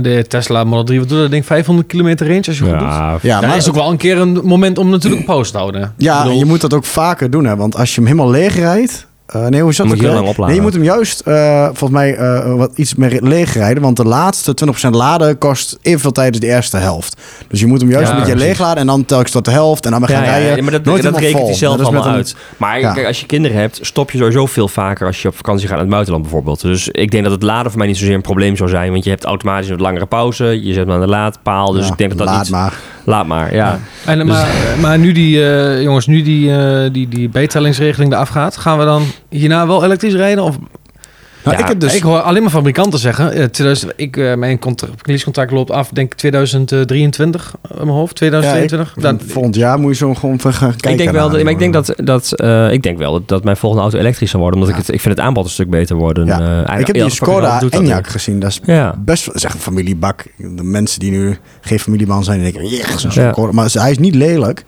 de Tesla Model 3, wat doet dat ding? 500 kilometer range als je ja, goed doet. Ja, maar is ook wel een keer een moment om natuurlijk pauze te houden. Ja, en je moet dat ook vaker doen, hè. Want als je hem helemaal leeg rijdt, uh, Uh, nee, hoe is dat? Moet je heel lang opladen. Nee, je moet hem juist, uh, volgens mij, uh, wat iets meer leegrijden. Want de laatste 20% laden kost evenveel tijd als de eerste helft. Dus je moet hem juist ja, een beetje leegladen en dan telkens tot de helft. En dan we gaan ja, rijden. Ja, maar dat, Nooit dat rekent hij zelf allemaal uit. Maar kijk, als je kinderen hebt, stop je sowieso veel vaker als je op vakantie gaat naar het buitenland bijvoorbeeld. Dus ik denk dat het laden voor mij niet zozeer een probleem zou zijn. Want je hebt automatisch een langere pauze. Je zet hem aan de laadpaal. Dus ik denk dat dat niet... maar. Laat maar, ja. En, dus, maar, maar nu die, uh, jongens, nu die, uh, die, die betellingsregeling eraf gaat, gaan we dan hierna wel elektrisch rijden? Of nou, ik, heb dus... ik hoor alleen maar fabrikanten zeggen. 2000, eh, ik, uh, mijn leasecontract loopt af, denk ik 2023 in mijn hoofd, 2022. Ja, Dan, volgend jaar moet je zo gewoon gaan kijken. Ik denk wel, dat, maar ik denk dat, dat uh, ik denk wel dat mijn volgende auto elektrisch zal worden, omdat ja. ik het, ik vind het aanbod een stuk beter worden. Ja. Uh, ik heb die Skoda Enyaq gezien, dat is ja. best, zeg een familiebak. De mensen die nu geen familieman zijn, denken, yeah, zo'n ja. maar hij is niet lelijk.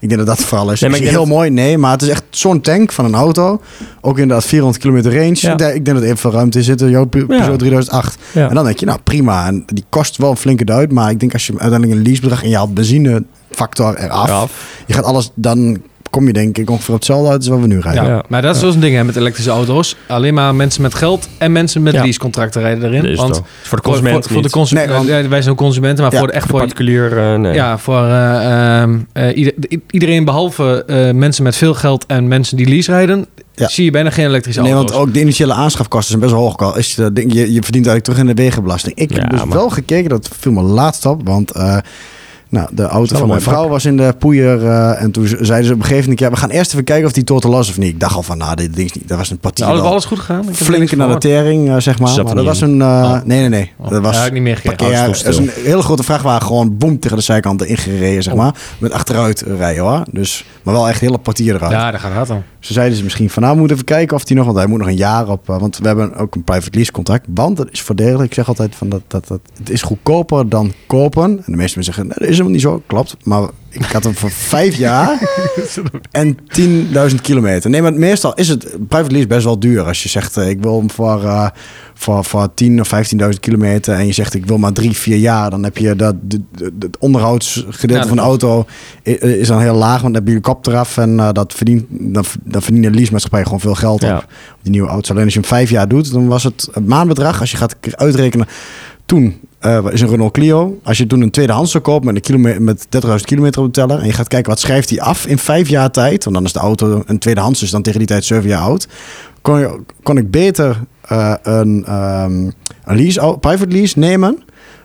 Ik denk dat dat vooral is. Nee, maar heel mooi, nee, maar het is echt zo'n tank van een auto. Ook inderdaad 400 kilometer range. Ik denk dat er even veel ruimte in zit. Jouw Peugeot 3008. En dan denk je, nou prima. En die kost wel een flinke duit. Maar ik denk als je uiteindelijk een leasebedrag en je haalt benzinefactor eraf. Je gaat alles dan kom je denk ik ongeveer hetzelfde uit als wat we nu rijden. Ja, maar dat is zo'n dus ding hè, met elektrische auto's. Alleen maar mensen met geld en mensen met leasecontracten rijden erin. Want voor de consument voor, voor de consument, nee, wij zijn consumenten, maar voor de, echt voor particulier, uh, nee. Ja, voor uh, uh, ieder, iedereen behalve mensen met veel geld en mensen die lease rijden, ja. zie je bijna geen elektrische auto's. Nee, want ook de initiële aanschafkosten zijn best wel hoog. Is je, je, je verdient eigenlijk terug in de wegenbelasting. Ik heb dus wel gekeken, dat viel me laatst op, want nou, de auto van mijn vrouw was in de poeier. Uh, en toen zeiden ze op een gegeven moment... Ja, we gaan eerst even kijken of die totaal los of niet. Ik dacht al van, nou, dit ding is niet... Dat was een partij. Nou, alles goed gegaan? Flinke naar de tering, uh, zeg maar. maar dat was een... Uh, oh. Nee, nee, nee. Oh. Dat was ja, niet meer parkeer, Dat is een hele grote vrachtwagen. Gewoon boem tegen de zijkanten ingereden, zeg oh. maar. Met achteruit rijden, hoor. Dus, maar wel echt hele partier eruit. Ja, daar gaat het dan. Ze zeiden ze misschien van, nou, we moeten even kijken of die nog... Want hij moet nog een jaar op... want we hebben ook een private lease contract. Want dat is voordelig. Ik zeg altijd van, dat, dat, dat, het is goedkoper dan kopen. En de meeste mensen zeggen, nee, dat is helemaal niet zo. Klopt. Maar ik had hem voor [LAUGHS] vijf jaar en 10.000 kilometer. Nee, maar meestal is het private lease best wel duur. Als je zegt, uh, ik wil hem voor, uh, voor, voor 10 of 15.000 kilometer... en je zegt, ik wil maar drie, vier jaar... dan heb je dat het onderhoudsgedeelte van de auto is dan heel laag... want dan heb je kop eraf en uh, dat verdient, dan, dan verdient de leasemaatschappij gewoon veel geld op. die nieuwe auto's. Alleen als je hem vijf jaar doet, dan was het, het maandbedrag... als je gaat uitrekenen toen uh, is een Renault Clio. Als je toen een tweedehands zou kopen met, een met 30.000 kilometer op de teller... en je gaat kijken wat schrijft hij af in vijf jaar tijd... want dan is de auto een tweedehands, dus dan tegen die tijd zeven jaar oud... kon, je, kon ik beter uh, een, um, een lease, private lease nemen...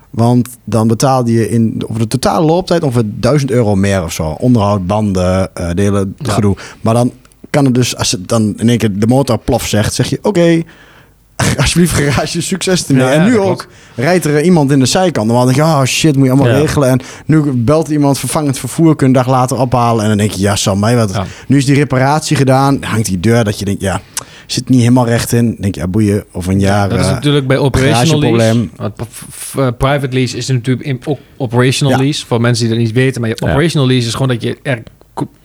Want dan betaalde je in over de totale looptijd ongeveer 1000 euro meer of zo. Onderhoud, banden, uh, delen, ja. gedoe. Maar dan kan het dus, als het dan in één keer de motor plof zegt, zeg je: Oké, [LAUGHS] alsjeblieft garage succes te en nu ook rijdt er iemand in de zijkant. Dan denk je, oh shit, moet je allemaal regelen. En nu belt iemand vervangend vervoer, kun je een dag later ophalen. En dan denk je, ja, zal mij wat. Nu is die reparatie gedaan, hangt die deur dat je denkt, ja, zit niet helemaal recht in. Dan denk je, ja, boeien, of een jaar. dat is uh, natuurlijk bij operational lease. Uh, private lease is natuurlijk in, operational lease. Voor mensen die dat niet weten. Maar je operational lease is gewoon dat je er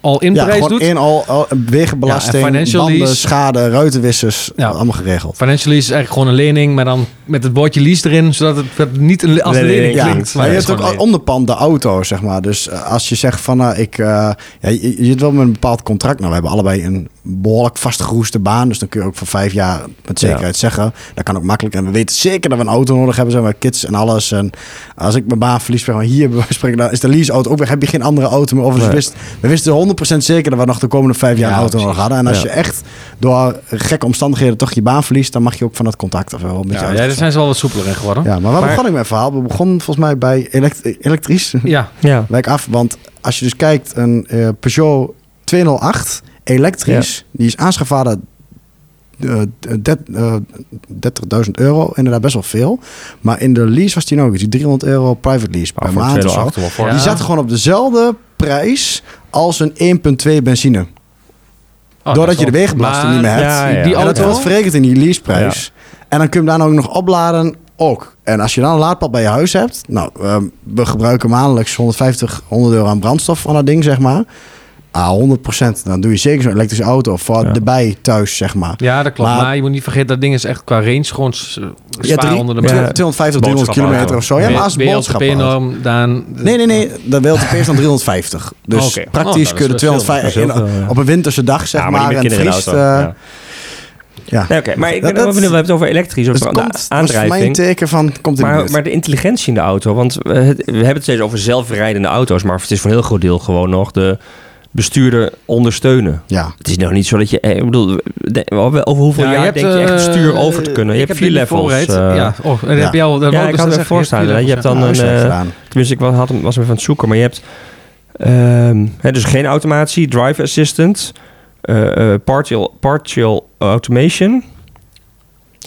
al in prijs doet. in al, al wegenbelasting, ja, banden, schade, ruitenwissers, ja. allemaal geregeld. Financial lease is eigenlijk gewoon een lening, maar dan met het woordje lease erin, zodat het niet een, als lening, lening klinkt. Maar je hebt ook onderpand de auto, zeg maar. Dus uh, als je zegt van, uh, ik, uh, ja, je, je zit wel met een bepaald contract. Nou, we hebben allebei een behoorlijk vastgeroeste baan, dus dan kun je ook voor vijf jaar met zekerheid ja. zeggen. Dat kan ook makkelijk. En we weten zeker dat we een auto nodig hebben, zijn we kids en alles. En als ik mijn baan verlies, maar hier [LAUGHS] spreken, dan is de leaseauto ook weg. Heb je geen andere auto meer? Of nee. we wisten, we wisten 100% zeker dat we nog de komende vijf jaar een auto nodig hadden. En als je echt door gekke omstandigheden toch je baan verliest, dan mag je ook van dat contact of wel. Ja, ja, daar zijn ze wel wat soepeler in geworden. Ja, maar waar begon ik mijn verhaal? We begonnen volgens mij bij elekt elektrisch. Ja. [LAUGHS] ja. Wijk af, want als je dus kijkt, een uh, Peugeot 208 elektrisch, die is aanschaffd uh, 30.000 euro, inderdaad best wel veel. Maar in de lease was die nog eens, die 300 euro private lease per maand. Die zat gewoon op dezelfde prijs als een 1.2 benzine. Oh, Doordat je de wegenbelasting niet meer hebt. Ja, ja. Die auto wordt verrekend in die leaseprijs. En dan kun je hem dan ook nog opladen ook. En als je dan een laadpad bij je huis hebt... Nou, we gebruiken maandelijks 150, 100 euro aan brandstof van dat ding, zeg maar. Ah, 100%. Dan doe je zeker zo'n elektrische auto voor ja. erbij thuis, zeg maar. Ja, dat klopt. Maar, je moet niet vergeten, dat ding is echt qua range gewoon ja, drie, onder de ja, 250, 300 kilometer of zo. Ja, maar als boodschappen. dan... Nee, nee, nee. De WLTP is dan 350. Dus oh, okay. praktisch oh, kun je 250... op een winterse dag, zeg maar, en vriest... Uh, Ja. Oké, maar ik ben dat, wel benieuwd, we hebben het over elektrisch. Of komt, aandrijving. Dat is mijn teken van, komt maar, maar de intelligentie in de auto, want we, we hebben het steeds over zelfrijdende auto's, maar het is voor een heel groot deel gewoon nog de bestuurder ondersteunen. Ja. Het is nog niet zo dat je... Eh, ik bedoel, over hoeveel jaar hebt, denk je echt een stuur over te kunnen? Je hebt vier levels. Uh, ja, oh, en ja. heb je al... Dat ja, ik had het voorstellen. Je hebt dan een... Uh, tenminste, ik was, had, was even aan het zoeken, maar je hebt... Um, hè, dus geen automatie, drive assistant, uh, partial, partial automation...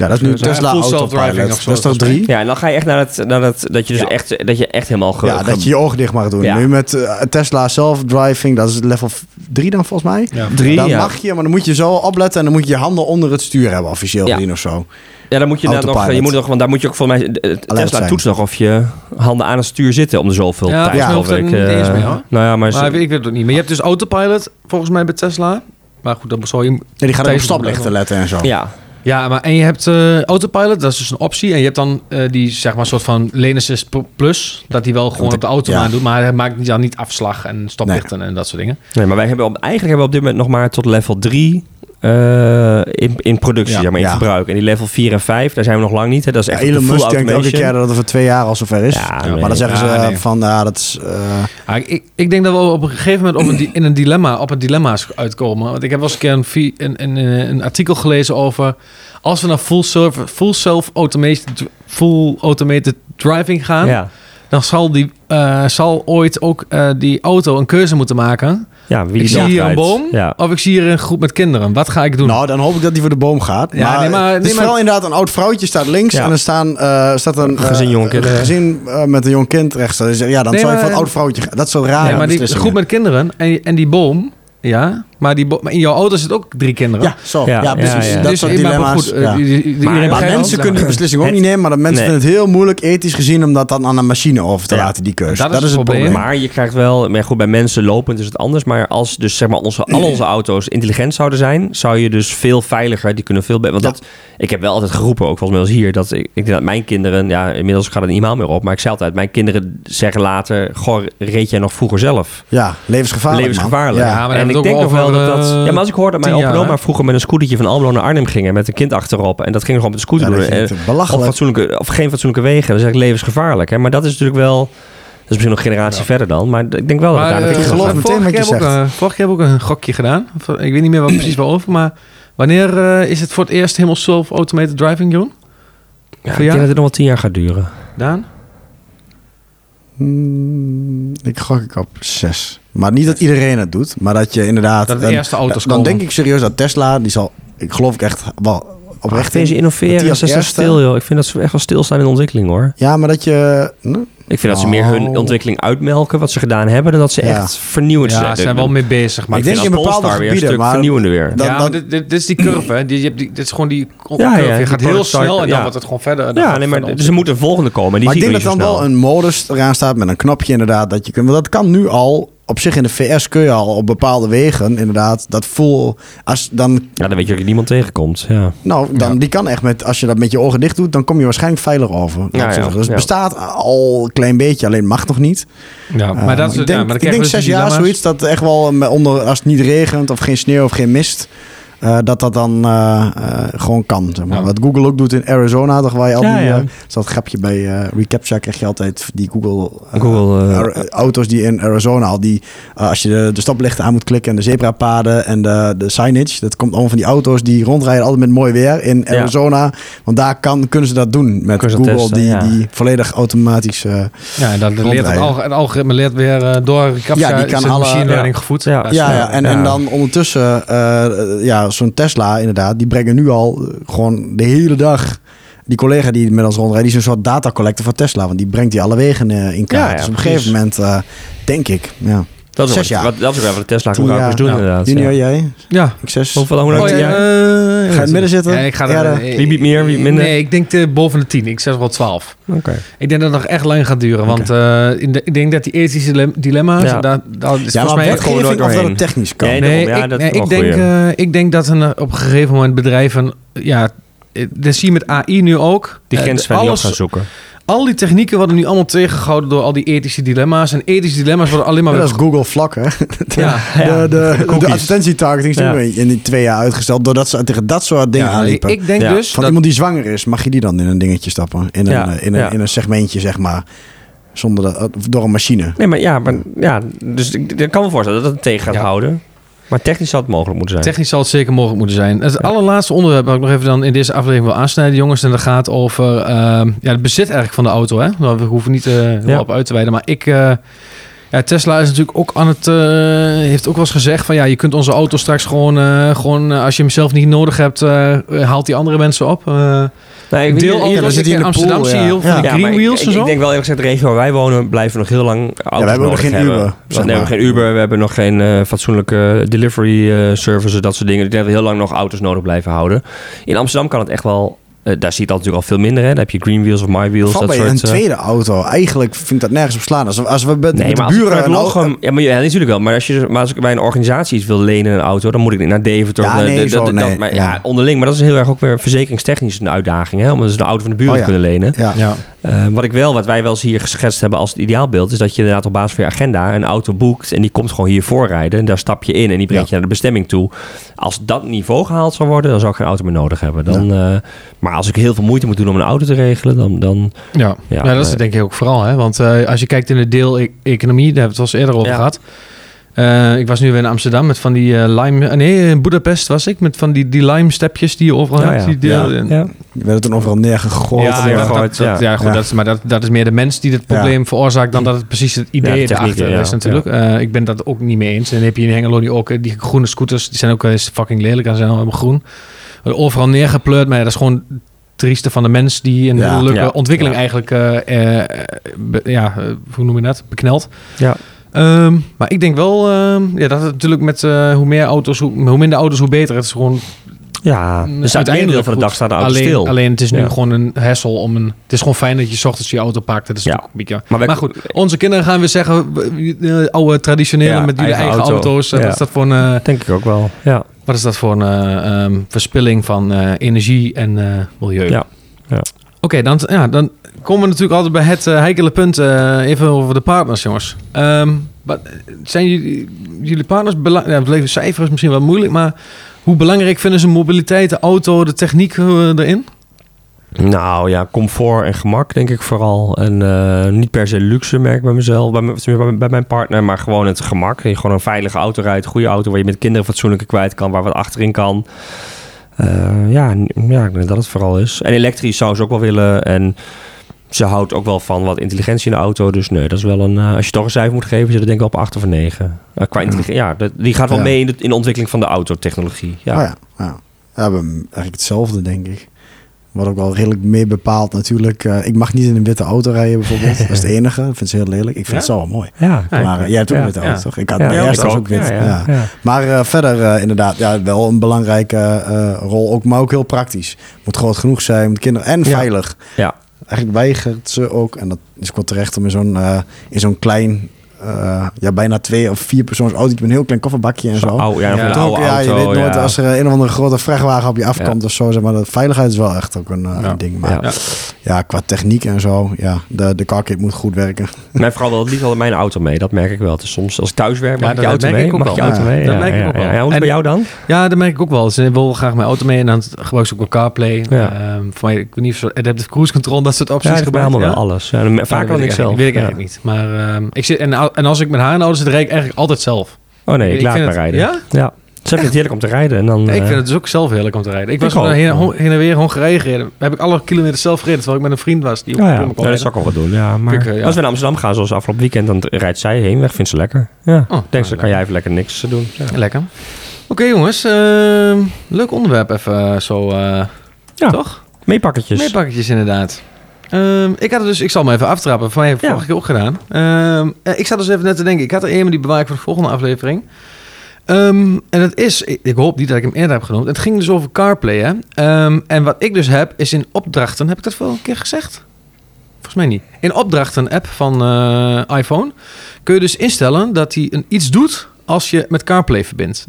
Ja, dat is nu Tesla full self-driving of zo. Dat is toch drie? Ja, en dan ga je echt naar het, naar het dat je dus echt, dat je echt helemaal... Ja, dat je je ogen dicht mag doen. Nu met uh, Tesla self-driving, dat is level 3 dan volgens mij. Ja. Drie, Dan mag je, maar dan moet je zo opletten en dan moet je je handen onder het stuur hebben, officieel gezien of zo. Ja, dan moet je nog, je moet nog, want daar moet je ook volgens mij, Tesla toetst nog of je handen aan het stuur zitten om de zoveel ja, tijd. Ja, ik, uh, eens mee, hoor. Nou ja, maar, maar ik weet het ook niet. Maar je hebt dus autopilot volgens mij bij Tesla. Maar goed, dan zou je... Ja, die gaat op stoplichten letten en zo. Ja, ja, maar en je hebt uh, autopilot, dat is dus een optie. En je hebt dan uh, die, zeg maar, soort van Lane Assist Plus. Dat die wel gewoon op de auto ja. doet. Maar hij maakt dan niet afslag en stoplichten en dat soort dingen. Nee, maar wij hebben op, eigenlijk hebben we op dit moment nog maar tot level 3 uh, in, in productie, zeg maar, in gebruik. En die level 4 en 5, daar zijn we nog lang niet. Hè. Dat is echt ja, Elon Musk denkt elke keer dat het voor twee jaar al zover is. maar dan zeggen ze van, ja, dat is... Uh... ik, ik denk dat we op een gegeven moment op een, in een dilemma, op een dilemma's uitkomen. Want ik heb wel eens een keer een, een, een, een artikel gelezen over... Als we naar full, server, full self-automated full automated driving gaan... Ja. dan zal, die, uh, zal ooit ook uh, die auto een keuze moeten maken... Ja, wie ik zie hier een boom ja. of ik zie hier een groep met kinderen. Wat ga ik doen? Nou, dan hoop ik dat die voor de boom gaat. Ja, maar, nee, maar, het is vooral inderdaad een oud vrouwtje staat links en er staan, uh, staat een gezin, uh, jong gezin uh, met een jong kind rechts. Ja, dan nee, zou je voor een oud vrouwtje gaan. Dat is zo raar. Ja, maar die groep met kinderen en, en die boom, ja, maar, die in jouw auto zitten ook drie kinderen. Ja, zo. Ja, ja precies. Dat dus, soort dilemma's. Maar, goed, maar, maar mensen kunnen die [LAUGHS] beslissing ook niet nemen. Maar dat mensen vinden het heel moeilijk ethisch gezien om dat dan aan een machine over te laten, die keuze. Dat, is, het probleem. Maar je krijgt wel, maar goed, bij mensen lopend is het anders. Maar als dus zeg maar onze, al onze auto's intelligent zouden zijn, zou je dus veel veiliger, die kunnen veel beter. Want dat, ik heb wel altijd geroepen, ook volgens mij als hier, dat ik, ik dat mijn kinderen, ja, inmiddels gaat er niet meer op, maar ik zei altijd, mijn kinderen zeggen later, goh, reed jij nog vroeger zelf? Ja, levensgevaarlijk. Levensgevaarlijk. Ja, maar en ik denk nog wel dat dat. Ja, maar als ik hoorde dat mijn opa oma vroeger met een scootertje van Almelo naar Arnhem gingen met een kind achterop en dat ging gewoon met de scooter doen. Of, fatsoenlijke, of geen fatsoenlijke wegen, dat is echt levensgevaarlijk. Hè? Maar dat is natuurlijk wel. Dat is misschien nog een generatie verder dan. Maar ik denk wel maar, dat uh, ik geloof meteen wat je zegt. Ook, uh, vorige keer heb ik ook een gokje gedaan. Ik weet niet meer wat precies [CLEARS THROAT] waarover. Maar wanneer uh, is het voor het eerst helemaal self-automated driving, John? Ja, ik denk dat het nog wel tien jaar gaat duren. Daan? Hmm, ik gok ik op zes. Maar niet dat iedereen het doet, maar dat je inderdaad... Dat de eerste auto's Dan, dan denk ik serieus dat Tesla, die zal... Ik geloof ik echt wel oprecht... Deze innoveren, ze zijn stil joh. Ik vind dat ze echt wel stilstaan in de ontwikkeling hoor. Ja, maar dat je... Ik vind dat ze meer hun oh. ontwikkeling uitmelken, wat ze gedaan hebben, dan dat ze echt vernieuwend zijn. Ja, ze zijn wel mee bezig. Maar ik, denk in bepaalde gebieden, weer maar vernieuwende weer. Dan, ja, dit, dit, is die curve, hè. Die, je hebt die, dit is gewoon die ja, curve. Je gaat heel snel en dan wordt het gewoon verder. Ja, nee, maar dus er moet een volgende komen. Die maar ik denk dat dan wel een modus eraan staat met een knopje inderdaad, dat je kunt. Want dat kan nu al op zich in de VS kun je al op bepaalde wegen inderdaad dat voel als dan ja dan weet je dat je niemand tegenkomt ja. Nou dan die kan echt met als je dat met je ogen dicht doet dan kom je waarschijnlijk veilig over. Ja, ja, dus het bestaat al een klein beetje alleen mag nog niet. Ja maar dat is ik denk, maar ik denk dus zes jaar zoiets dat echt wel onder als het niet regent of geen sneeuw of geen mist uh, dat dat dan uh, uh, gewoon kan. Zeg maar. Wat Google ook doet in Arizona, toch waar je al ja, die, ja. dat grapje bij Recaptcha krijg je altijd die Google, Google auto's die in Arizona al die als je de, de stoplichten aan moet klikken en de zebrapaden en de, de signage, dat komt allemaal van die auto's die rondrijden altijd met mooi weer in Arizona, want daar kan, kunnen ze dat doen met Google testen, die, die volledig automatisch Ja, en dan leert het, alg het algoritme leert weer door Recaptcha ja, die kan alle, machine learning gevoed. Ja, ja, ja, en, en dan ondertussen ja zo'n Tesla inderdaad, die brengen nu al eh, gewoon de hele dag die collega die met ons rondrijdt, die is een soort data collector van Tesla. Want die brengt die alle wegen uh, in kaart. Ja, dus op een gegeven moment, uh, denk ik, ja. Dat is, Zes Wat, dat is ook wel wat de Tesla gebruikers doen, inderdaad. Junior, jij? Ja. Ik zes. Hoeveel, hoe lang oh, ja, Ga je het midden zitten? Ja, ik ga er, Wie biedt meer, wie minder? Nee, ik denk de, boven de tien. Ik zeg wel twaalf. Oké. Okay. Ik denk dat het nog echt lang gaat duren. Want uh, in de, ik denk dat die ethische dilemma's... Ja, daar, daar is ja volgens mij gewoon doorheen. Of dat het technisch kan. Nee, nee, ja, ik, dat nee, ik, denk, uh, ik denk dat een, op een gegeven moment bedrijven... Ja, dat zie je met AI nu ook. Die grens uh, gaan zoeken al die technieken worden nu allemaal tegengehouden door al die ethische dilemma's. En ethische dilemma's worden alleen maar... dat is Google vlak, hè? [LAUGHS] ja, de, de, de, advertentietargeting is ja. in die twee jaar uitgesteld... doordat ze tegen dat soort dingen aanliepen. Ik denk dus... Van iemand die zwanger is, mag je die dan in een dingetje stappen? In een, in een, in een segmentje, zeg maar. Zonder dat, door een machine. Nee, maar ja, maar, ja dus ik, ik kan me voorstellen dat het tegen gaat houden. Maar technisch zal het mogelijk moeten zijn. Technisch zal het zeker mogelijk moeten zijn. Het allerlaatste onderwerp dat ik nog even dan in deze aflevering wil aansnijden, jongens. En dat gaat over uh, ja, het bezit eigenlijk van de auto. Hè? We hoeven niet uh, ja. op uit te wijden. Maar ik... Ja, Tesla is natuurlijk ook aan het. Uh, heeft ook wel eens gezegd van ja, je kunt onze auto straks gewoon. Uh, gewoon als je hem zelf niet nodig hebt, uh, haalt die andere mensen op. Nee, ik deel hier, we zitten in Amsterdam, pool, zie je heel veel ja. Green Wheels ik, en zo. Ik denk wel eerlijk gezegd, de regio waar wij wonen blijven nog heel lang auto's ja, we hebben nog geen hebben. Uber. we hebben geen Uber, we hebben nog geen uh, fatsoenlijke delivery uh, services, dat soort dingen. Ik denk dat we heel lang nog auto's nodig blijven houden. In Amsterdam kan het echt wel uh, daar zie je dat natuurlijk al veel minder. Hè? Dan heb je Green Wheels of My Wheels. Valt dat bij soort, een tweede auto. Eigenlijk vind ik dat nergens op slaan. Als, als we met, nee, met de buren... Een ja, maar, ja, natuurlijk wel. Maar als, je, maar als ik bij een organisatie iets wil lenen, een auto... dan moet ik niet naar Deventer. Ja, nee, de, zo, de, nee. Dat, maar, ja. onderling. Maar dat is heel erg ook weer verzekeringstechnisch een uitdaging. Hè? Om dus een auto van de buren oh, te kunnen lenen. Ja. ja. Uh, wat ik wel, wat wij wel eens hier geschetst hebben als het ideaalbeeld... is dat je inderdaad op basis van je agenda een auto boekt... en die komt gewoon hier voorrijden. En daar stap je in en die brengt je naar de bestemming toe. Als dat niveau gehaald zou worden... dan zou ik geen auto meer nodig hebben. Dan, uh, maar als ik heel veel moeite moet doen om een auto te regelen... dan... dan ja, ja, nou, dat is denk ik ook vooral. Hè? Want uh, als je kijkt in de deel-economie... daar hebben we het al eerder over gehad... Uh, ik was nu weer in Amsterdam met van die uh, lime... Uh, nee, in Budapest was ik met van die, die lime-stepjes die je overal ja, hebt. Die deel, ja. ja. Je werd toen overal neergegooid. Ja, ja, dat, dat, ja. goed, Dat is, maar dat, dat is meer de mens die het probleem veroorzaakt... dan dat het precies het idee erachter is natuurlijk. ik ben dat ook niet mee eens. En dan heb je in Hengelo die ook die groene scooters... die zijn ook wel eens fucking lelijk en zijn allemaal groen. Overal neergepleurd, maar dat is gewoon trieste van de mens die een ja, leuke ja, ontwikkeling ja. eigenlijk, uh, uh, be, ja, hoe noem je dat, beknelt. Ja. Um, maar ik denk wel um, ja, dat het natuurlijk met uh, hoe meer auto's, hoe, hoe, minder auto's, hoe beter. Het is gewoon. Ja, dus uiteindelijk van de dag staat de auto alleen, stil. Alleen het is nu ja. gewoon een hassel om een. Het is gewoon fijn dat je 's ochtends je auto pakt. Dat is ja. een beetje. Maar, goed, onze kinderen gaan weer zeggen, uh, oude traditionele ja, met die eigen, eigen auto. auto's. Wat is dat voor een? Denk ik ook wel. Ja. Wat is dat voor een um, verspilling van uh, energie en uh, milieu? Ja. Oké, dan, ja, dan komen we natuurlijk altijd bij het uh, heikele punt. even over de partners, jongens. Um, wat, zijn jullie, jullie partners belangrijk? Ja, het leven cijfer is misschien wel moeilijk, maar hoe belangrijk vinden ze mobiliteit, de auto, de techniek erin? Nou ja, comfort en gemak denk ik vooral. En niet per se luxe merk bij mezelf, bij, mijn partner, maar gewoon het gemak. Je gewoon een veilige auto rijdt, goede auto waar je met kinderen fatsoenlijk kwijt kan, waar wat achterin kan. Uh, ja, ja, ik denk dat het vooral is. En elektrisch zou ze ook wel willen. En ze houdt ook wel van wat intelligentie in de auto. Dus nee, dat is wel een. Uh, als je toch een cijfer moet geven, zit er denk ik op 8 of een 9. Uh, qua intelligentie, ja, dat, die gaat wel ja. mee in de, in de ontwikkeling van de autotechnologie. Ja, oh ja, ja. We hebben eigenlijk hetzelfde, denk ik. Wat ook wel redelijk meer bepaalt natuurlijk. Uh, ik mag niet in een witte auto rijden bijvoorbeeld. [LAUGHS] dat is het enige. Ik vind ze heel lelijk. Ik vind ja? het zo wel mooi. Ja, maar uh, jij hebt ook een witte auto, toch? Ik had eerst ook, ook wit. Ja, Maar uh, verder inderdaad, ja, wel een belangrijke rol. Ook, maar ook heel praktisch. Moet groot genoeg zijn, moet kinderen en veilig. Ja. Eigenlijk weigert ze ook, en dat is ook wel terecht om in zo'n in zo'n klein uh, ja, bijna twee of vier persoons auto met een heel klein kofferbakje en zo. zo. Oude, ja, ja, ook, ja, je weet nooit als er een of andere grote vrachtwagen op je afkomt of zo. Zeg maar de veiligheid is wel echt ook een, uh, een ding. Maar ja. qua techniek en zo, ja, de, de carkit moet goed werken. Mijn vrouw wil het liefst al mijn auto mee, dat merk ik wel. Soms als ik thuis werk, mag ik je auto mee? Mag je auto mee? Dat merk ik ook wel. Ja, hoe is het bij jou dan? Ja, dat merk ik ook wel. Ze wil graag mijn auto mee en dan gebruik ze ook wel CarPlay. Um, voor mij, ik weet niet of ze adaptive cruise control, dat soort opties gebruiken. Ja, allemaal wel alles. Vaak wel ik zelf. Weet ik eigenlijk niet. Maar um, ik zit, en, en als ik met haar in de auto zit, rijd ik eigenlijk altijd zelf. Oh nee, ik, ik laat me rijden. Ja? Ja. Ze vindt het heerlijk om te rijden. En dan, ik vind het dus ook zelf heerlijk om te rijden. Ik was gewoon heen, en weer Hongarije gereden. Heb ik alle kilometers zelf gereden, terwijl ik met een vriend was. Die ook oh, ja. ja, dat zou ik wel wat doen. Ja, maar ik, ja. als we naar Amsterdam gaan, zoals afgelopen weekend, dan rijdt zij heen weg. Vindt ze lekker. Ja. Oh, Denk ze, dan kan jij even lekker niks doen. Ja. Lekker. Oké okay, jongens, uh, leuk onderwerp even uh, zo. ja. Toch? Meepakketjes. Meepakketjes inderdaad. Um, ik had het dus, ik zal me even aftrappen. Van mij heb ik ja. vorige keer ook gedaan. Um, ik zat dus even net te denken. Ik had er een die bewaar ik voor de volgende aflevering. Um, en het is, ik, hoop niet dat ik hem eerder heb genoemd. Het ging dus over CarPlay. Hè? en wat ik dus heb, is in opdrachten. Heb ik dat een keer gezegd? Volgens mij niet. In opdrachten app van uh, iPhone kun je dus instellen dat hij een, iets doet als je met CarPlay verbindt.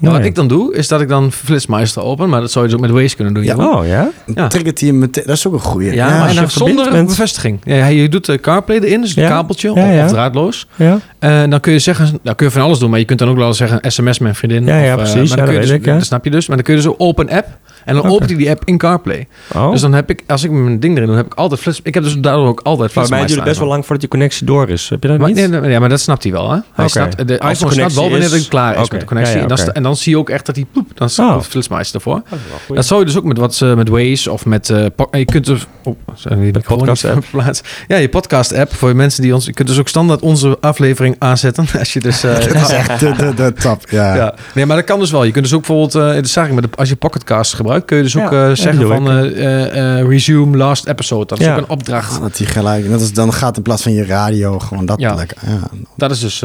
Ja, wat ik dan doe, is dat ik dan Flitsmeister open, maar dat zou je dus ook met Waze kunnen doen. Ja. Oh, ja? ja. Triggert hij meteen, dat is ook een goede. Ja, maar en zonder bent... bevestiging. Ja, je doet de CarPlay erin, dus een kabeltje of, draadloos. Ja. En uh, dan kun je zeggen, dan kun je van alles doen, maar je kunt dan ook wel zeggen sms met een vriendin. Ja, ja, of, precies. Uh, maar dan kun je dus, dat snap je dus. Maar dan kun je dus open app en dan opent hij die app in CarPlay. Oh. Dus dan heb ik, als ik mijn ding erin doe, heb ik altijd flits. Ik heb dus daardoor ook altijd flits. Maar mij duurt best wel lang voordat je connectie door is. Heb je dat maar, niet? Nee, maar dat snapt hij wel. Hè? Hij snapt, de iPhone snapt wel wanneer het klaar is met de connectie. en, dan, en, dan, zie je ook echt dat hij poep. Dan staat oh. flitsmeister ervoor. Dat, dat zou je dus ook met wat uh, met Waze of met. Uh, je kunt dus. Oh, sorry, de podcast app. [LAUGHS] Ja, je podcast app voor mensen die ons. Je kunt dus ook standaard onze aflevering aanzetten. [LAUGHS] Als je dus. Uh, [LAUGHS] dat is echt de, de, de top. Ja. ja. Nee, maar dat kan dus wel. Je kunt dus ook bijvoorbeeld. Dat zag ik met als je Pocketcast gebruikt, kun je dus ook zeggen van resume last episode. Dat is ook een opdracht. Ah, dat die gelijk. Dat is, dan gaat in plaats van je radio gewoon dat lekker. Ja. Dat is dus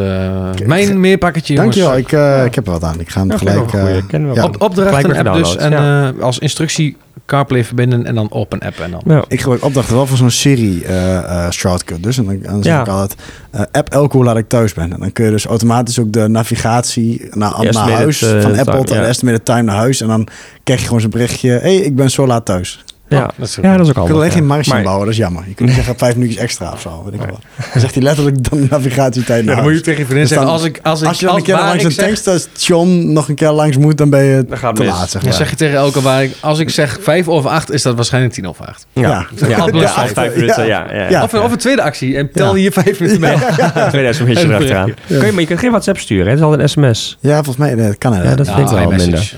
mijn meerpakketje. Dankjewel. Ik, ik heb er wat aan. Ik ga hem gelijk. Ja. Op, opdrachten app dus. En als instructie CarPlay verbinden en dan open app. En dan. Ja. Ik gebruik opdrachten wel voor zo'n Siri uh, shortcut. Dus en dan, dan zeg ik altijd, uh, app elke hoe laat ik thuis ben. En dan kun je dus automatisch ook de navigatie naar, naar huis van Apple tot de estimated time naar huis. En dan krijg je gewoon zo'n berichtje, hey, ik ben zo laat thuis. Ja, dat is, ja, dat is ook al. Je kunt alleen geen marge bouwen, dat is jammer. Je kunt niet zeggen vijf minuutjes extra of zo. Weet ik wel. Dan zegt hij letterlijk dan navigatietijd naar Dan moet je tegen je vriendin dus zeggen, als ik... Als, ik, als je dan een keer langs een zeg... tankstation nog een keer langs moet, dan ben je dan te laat, zeg maar. Dan zeg je tegen elke waar ik, als ik zeg vijf over acht, is dat waarschijnlijk tien over acht. Ja. Ja, ja. ja. vijf minuten, ja. ja. Of, of een tweede actie en tel hier vijf minuten mee. [LAUGHS] Tweede sms erachteraan. Maar je kunt geen WhatsApp sturen, het is altijd een sms. Ja, volgens mij kan het. Ja, dat vind ik wel minder.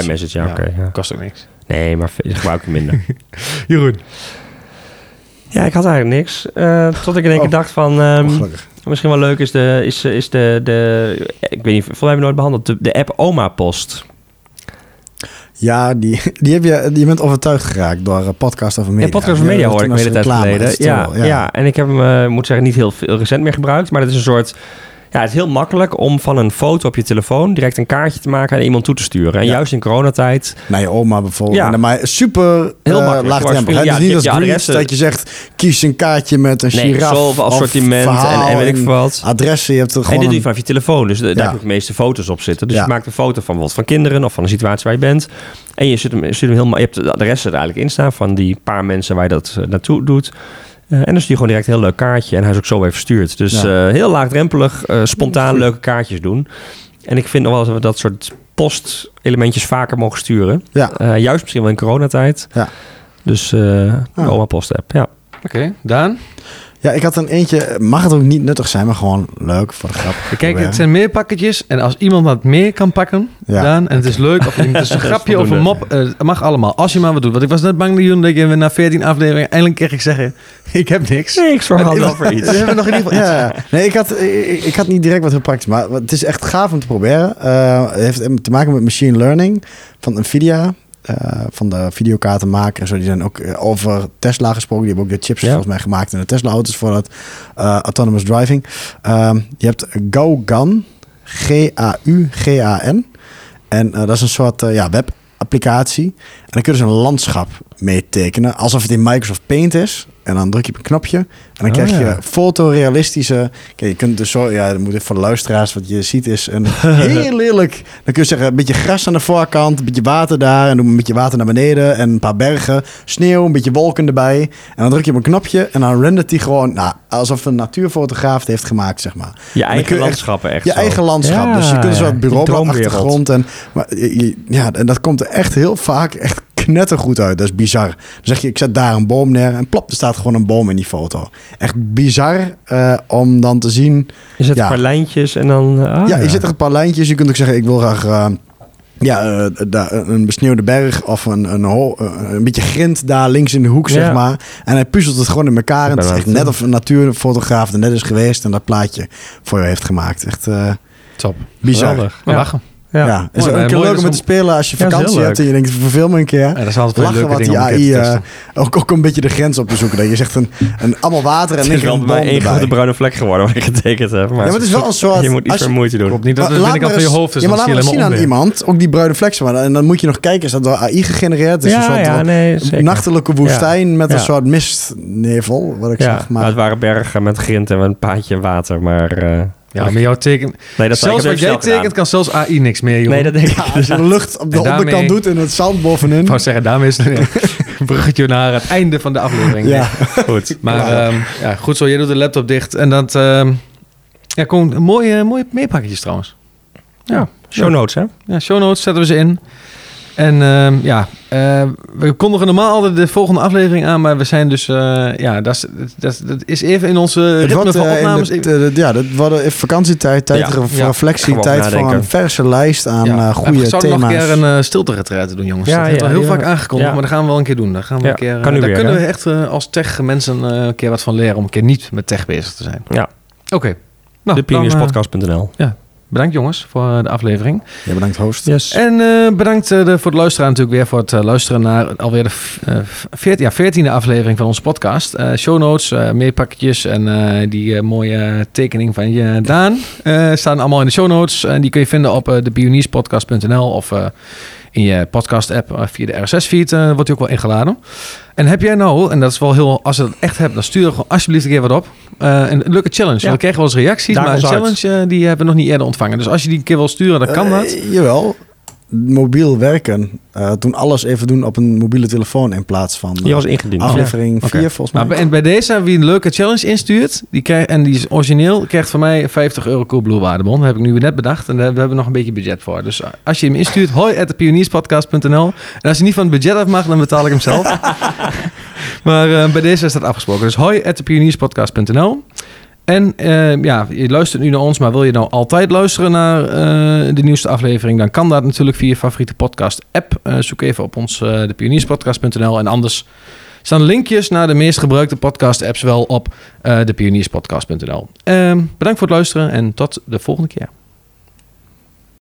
iMessage, ja, oké. Kost ook niks. Nee, maar gebruik ik minder. [LAUGHS] Jeroen. Ja, ik had eigenlijk niks. Uh, tot ik in één keer oh. dacht van... Um, misschien wel leuk is de... Is, is de, de ik weet niet, volgens mij hebben we nooit behandeld. De, de app Oma Post. Ja, die, die heb je, je bent overtuigd geraakt door een podcast over media. Ja, podcast over media hoor ik een hele tijd geleden. Ja, ja, ja. en ik heb hem, uh, moet zeggen, niet heel veel recent meer gebruikt. Maar dat is een soort ja, het is heel makkelijk om van een foto op je telefoon direct een kaartje te maken en iemand toe te sturen. En juist in coronatijd. Naar je oma bijvoorbeeld. Ja. Maar super heel uh, makkelijk. laagdrempelig. Ja, niet als ja, dat je zegt, kies een kaartje met een nee, giraf. assortiment en, en, weet ik wat. Adressen, je hebt er gewoon... En dit doe je vanaf je telefoon. Dus daar heb je de meeste foto's op zitten. Dus je maakt een foto van wat van kinderen of van een situatie waar je bent. En je zit hem, zit hem helemaal, je hebt de adressen er eigenlijk in staan van die paar mensen waar je dat uh, naartoe doet. Uh, en dan is hij gewoon direct een heel leuk kaartje. En hij is ook zo weer verstuurd. Dus uh, heel laagdrempelig, uh, spontaan leuke kaartjes doen. En ik vind nog wel dat we dat soort post-elementjes vaker mogen sturen. Ja. juist misschien wel in coronatijd. Ja. Dus uh, ah. oma post-app, ja. Oké, okay. Daan? Ja, ik had een eentje. Mag het ook niet nuttig zijn, maar gewoon leuk voor de grap. Kijk, het zijn meer pakketjes. En als iemand wat meer kan pakken, ja. dan, en het is leuk, of het is een [LAUGHS] grapje of een mop, uh, mag allemaal. Als je maar wat doet. Want ik was net bang, dat je na 14 afleveringen eindelijk kreeg ik zeggen: [LAUGHS] Ik heb niks. Zorg wel voor iets. [LAUGHS] We hebben nog in ieder geval Ja, nee, ik had, ik, ik, had niet direct wat gepakt, maar het is echt gaaf om te proberen. Uh, het heeft te maken met machine learning van Nvidia. Uh, van de videokaartenmaker en zo. Die zijn ook uh, over Tesla gesproken. Die hebben ook de chips volgens mij gemaakt in de Tesla-auto's voor dat uh, autonomous driving. Um, je hebt GoGan, G-A-U-G-A-N. En dat is een soort ja, webapplicatie. En dan kun je dus een landschap mee tekenen, alsof het in Microsoft Paint is. En dan druk je op een knopje. En dan oh, krijg je fotorealistische. Kijk, je kunt dus zo. Ja, dat moet even voor de luisteraars. Wat je ziet is een [LAUGHS] heel lelijk. Dan kun je zeggen: een beetje gras aan de voorkant. Een beetje water daar. En doe een beetje water naar beneden. En een paar bergen. Sneeuw. Een beetje wolken erbij. En dan druk je op een knopje. En dan rendert hij gewoon. Nou, alsof een natuurfotograaf het heeft gemaakt, zeg maar. Je eigen landschap echt. Je eigen landschap. dus je kunt zo wat bureau achtergrond. En, maar, ja, en dat komt er echt heel vaak echt knettergoed uit. Dat is bizar. Dan zeg je, ik zet daar een boom neer en plop, er staat gewoon een boom in die foto. Echt bizar uh, om dan te zien. Je zet ja. een paar lijntjes en dan... Uh, ja, je zet er een paar lijntjes. Je kunt ook zeggen, ik wil graag... Uh, ja, een besneeuwde berg of een, een, een, beetje grind daar links in de hoek, zeg maar. En hij puzzelt het gewoon in elkaar. En het is echt net of een natuurfotograaf er net is geweest en dat plaatje voor je heeft gemaakt. Echt top. Bizar. Ja. Lachen. Ja, ja. is ook een keer leuk om te spelen als je vakantie hebt en je denkt, verveel me een keer. Ja, dat is altijd Lachen wat die AI uh, ook, ook een beetje de grens op te zoeken. Dat je zegt een, een allemaal water en niks een bij één grote bruine vlek geworden waar ik getekend heb. Maar, ja, maar het is wel een [LAUGHS] soort... Je moet iets meer moeite doen. Klopt niet dat binnenkant van je hoofd is. Ja, maar laat maar zien aan iemand, ook die bruine vlek. En dan moet je nog kijken, is dat door AI gegenereerd? Is ja, een soort nachtelijke woestijn met een soort mistnevel, wat ik zeg. Maar het waren bergen met grind en een paadje water, maar... Ja, maar jouw teken... Nee, dat zelfs wat jij tekent kan zelfs AI niks meer, joh. Nee, dat denk ik. als je de lucht op de onderkant doet en het zand bovenin. Ik wou zeggen, daarmee is het een [LAUGHS] bruggetje naar het einde van de aflevering. Ja. Goed. [LAUGHS] Maar ja, um, ja goed zo. Je doet de laptop dicht en dat... Um, ja, komt mooie, mooie meepakketjes trouwens. Ja. Show notes, hè? Ja, show notes zetten we ze in. En uh, ja, uh, we kondigen normaal altijd de volgende aflevering aan, maar we zijn dus, uh, ja, dat is, dat, dat is even in onze ritme wordt, van opnames. Het, ja, dat wordt even vakantietijd, tijd ja, voor reflectie, tijd voor een verse lijst aan ja. goede thema's. Ik zou nog een keer een uh, stilte doen, jongens. Ja, dat hebben we heel vaak aangekondigd, maar dat gaan we wel een keer doen. Daar, gaan we een keer, kan daar weer, kunnen we echt als tech mensen een keer wat van leren om een keer niet met tech bezig te zijn. Ja. Oké. Okay. Nou, de. Ja, Bedankt jongens voor de aflevering. Ja, bedankt host. Yes. En uh, bedankt uh, de, voor het luisteren natuurlijk weer voor het uh, luisteren naar alweer de uh, 14, ja, 14e aflevering van onze podcast. show notes, meerpakketjes en die mooie tekening van je Daan staan allemaal in de show notes. En die kun je vinden op de pionierspodcast.nl of in je podcast-app eh, via de RSS-feed uh, wordt die ook wel ingeladen. En heb jij nou, en dat is wel heel, als je het echt hebt, dan stuur gewoon alsjeblieft een keer wat op. Uh, een leuke challenge. Ja. We kregen wel eens reacties, maar een challenge die hebben we nog niet eerder ontvangen. Dus als je die een keer wil sturen, dan kan dat. Jawel, mobiel werken. Uh, toen alles even doen op een mobiele telefoon in plaats van uh, was ingediend. aflevering 4 volgens mij. Maar en bij deze, wie een leuke challenge instuurt, die krijgt, en die is origineel, krijgt van mij 50 euro Coolblue waardebon. Dat heb ik nu net bedacht en daar hebben we nog een beetje budget voor. Dus als je hem instuurt, hoi at pionierspodcast.nl. En als je niet van het budget af mag, dan betaal ik hem zelf. [LAUGHS] maar uh, bij deze is dat afgesproken. Dus hoi at pionierspodcast.nl. En uh, ja, je luistert nu naar ons, maar wil je nou altijd luisteren naar uh, de nieuwste aflevering? Dan kan dat natuurlijk via je favoriete podcast-app. Uh, zoek even op ons, de pionierspodcast.nl. En anders staan linkjes naar de meest gebruikte podcast-apps wel op de pionierspodcast.nl. Ehm, bedankt voor het luisteren en tot de volgende keer.